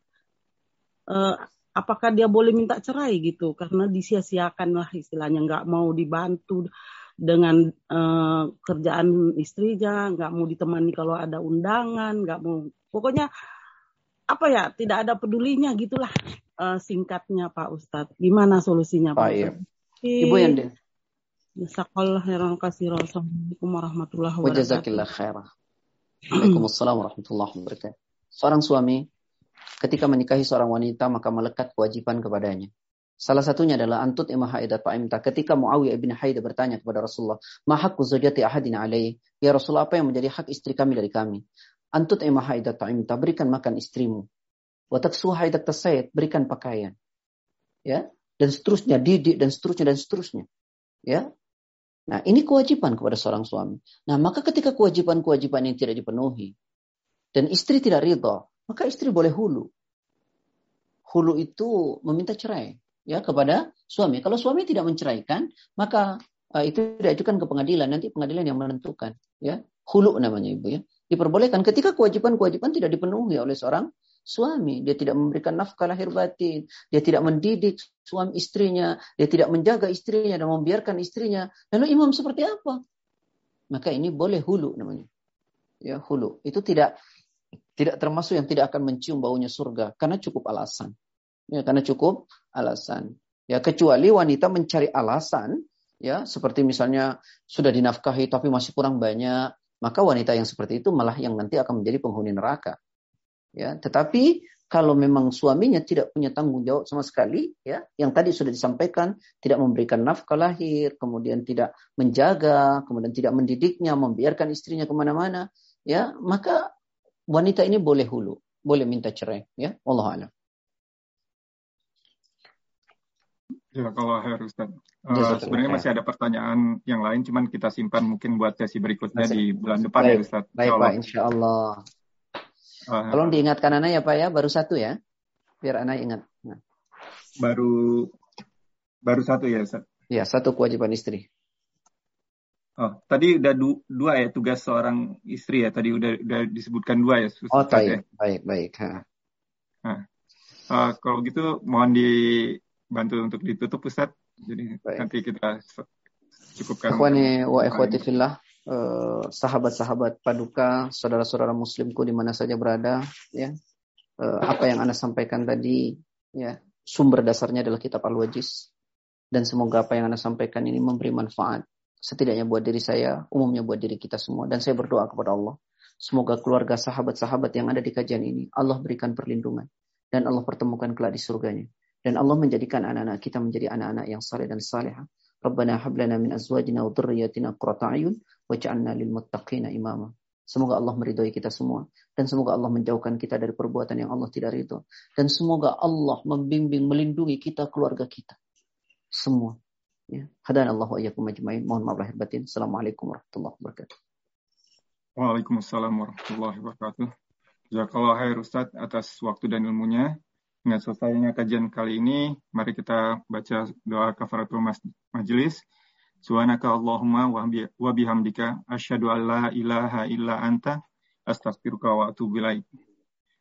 Uh, apakah dia boleh minta cerai gitu? Karena disia-siakan lah istilahnya nggak mau dibantu dengan uh, kerjaan istrinya nggak mau ditemani kalau ada undangan nggak mau pokoknya apa ya tidak ada pedulinya gitulah uh, singkatnya Pak Ustadz gimana solusinya Pak Iya. Ibu yang Jazakallah khairan Assalamualaikum warahmatullahi wabarakatuh. Waalaikumsalam warahmatullahi wabarakatuh. Seorang suami ketika menikahi seorang wanita maka melekat kewajiban kepadanya. Salah satunya adalah antut imah haidat ta'imta. Ketika Muawiyah ibn Haidah bertanya kepada Rasulullah, "Ma zujati ahadina alaih?" Ya Rasulullah, apa yang menjadi hak istri kami dari kami? Antut imah haidat ta'imta, berikan makan istrimu. Wa taksu haidat tasayid, berikan pakaian. Ya, dan seterusnya, didik dan seterusnya dan seterusnya. Ya. Nah, ini kewajiban kepada seorang suami. Nah, maka ketika kewajiban-kewajiban ini tidak dipenuhi dan istri tidak ridha, maka istri boleh hulu. Hulu itu meminta cerai ya kepada suami. Kalau suami tidak menceraikan, maka uh, itu diajukan ke pengadilan. Nanti pengadilan yang menentukan. Ya, hulu namanya ibu ya. Diperbolehkan ketika kewajiban-kewajiban tidak dipenuhi oleh seorang suami. Dia tidak memberikan nafkah lahir batin. Dia tidak mendidik suami istrinya. Dia tidak menjaga istrinya dan membiarkan istrinya. Lalu imam seperti apa? Maka ini boleh hulu namanya. Ya, hulu. Itu tidak Tidak termasuk yang tidak akan mencium baunya surga karena cukup alasan. Ya, karena cukup alasan. Ya, kecuali wanita mencari alasan ya, seperti misalnya sudah dinafkahi tapi masih kurang banyak, maka wanita yang seperti itu malah yang nanti akan menjadi penghuni neraka. Ya, tetapi kalau memang suaminya tidak punya tanggung jawab sama sekali, ya, yang tadi sudah disampaikan, tidak memberikan nafkah lahir, kemudian tidak menjaga, kemudian tidak mendidiknya, membiarkan istrinya ke mana-mana, ya, maka wanita ini boleh hulu, boleh minta cerai, ya, Allah alam. Ya, kalau harus Ustaz. Uh, sebenarnya masih ada pertanyaan yang lain, cuman kita simpan mungkin buat sesi berikutnya masih. di bulan depan baik, ya Ustaz. Baik Pak, insya Allah. Uh, Tolong diingatkan anak ya Pak ya, baru satu ya, biar anak ingat. Nah. Baru baru satu ya Ustaz? Ya, satu kewajiban istri. Oh, tadi udah du dua ya tugas seorang istri ya. Tadi udah udah disebutkan dua ya. Ustaz, oh, baik, ya? baik, baik. Ha. Nah, uh, kalau gitu mohon dibantu untuk ditutup Ustaz. Jadi baik. nanti kita cukupkan. Ikhwani wa ikhwati fillah Eh, sahabat-sahabat paduka, saudara-saudara muslimku di mana saja berada, ya. Uh, apa yang Anda sampaikan tadi, ya, sumber dasarnya adalah kitab Al-Wajiz. Dan semoga apa yang Anda sampaikan ini memberi manfaat. Setidaknya buat diri saya, umumnya buat diri kita semua. Dan saya berdoa kepada Allah. Semoga keluarga sahabat-sahabat yang ada di kajian ini, Allah berikan perlindungan. Dan Allah pertemukan kelak di surganya. Dan Allah menjadikan anak-anak kita menjadi anak-anak yang saleh dan salehah Rabbana hab lana min azwajina wa dhurriyyatina qurrata a'yun waj'alna lil muttaqina imama. Semoga Allah meridhoi kita semua dan semoga Allah menjauhkan kita dari perbuatan yang Allah tidak ridho dan semoga Allah membimbing melindungi kita keluarga kita semua. Ya. Hadan Allah wa iyyakum ajmain. Mohon maaf lahir batin. Assalamualaikum warahmatullahi wabarakatuh. Waalaikumsalam warahmatullahi wabarakatuh. Jazakallah khair Ustaz atas waktu dan ilmunya. Dengan selesainya kajian kali ini, mari kita baca doa kafaratul majlis. Subhanaka Allahumma wa bihamdika asyhadu an la ilaha illa anta astaghfiruka wa atubu.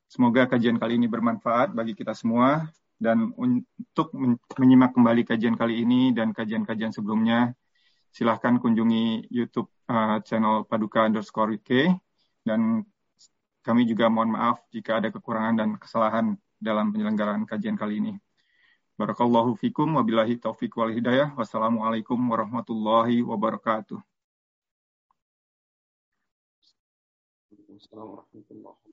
Semoga kajian kali ini bermanfaat bagi kita semua dan untuk menyimak kembali kajian kali ini dan kajian-kajian sebelumnya silahkan kunjungi YouTube uh, channel Paduka underscore UK dan kami juga mohon maaf jika ada kekurangan dan kesalahan dalam penyelenggaraan kajian kali ini. Barakallahu fikum wabillahi taufiq wal hidayah. Wassalamualaikum warahmatullahi wabarakatuh. Assalamualaikum warahmatullahi wabarakatuh.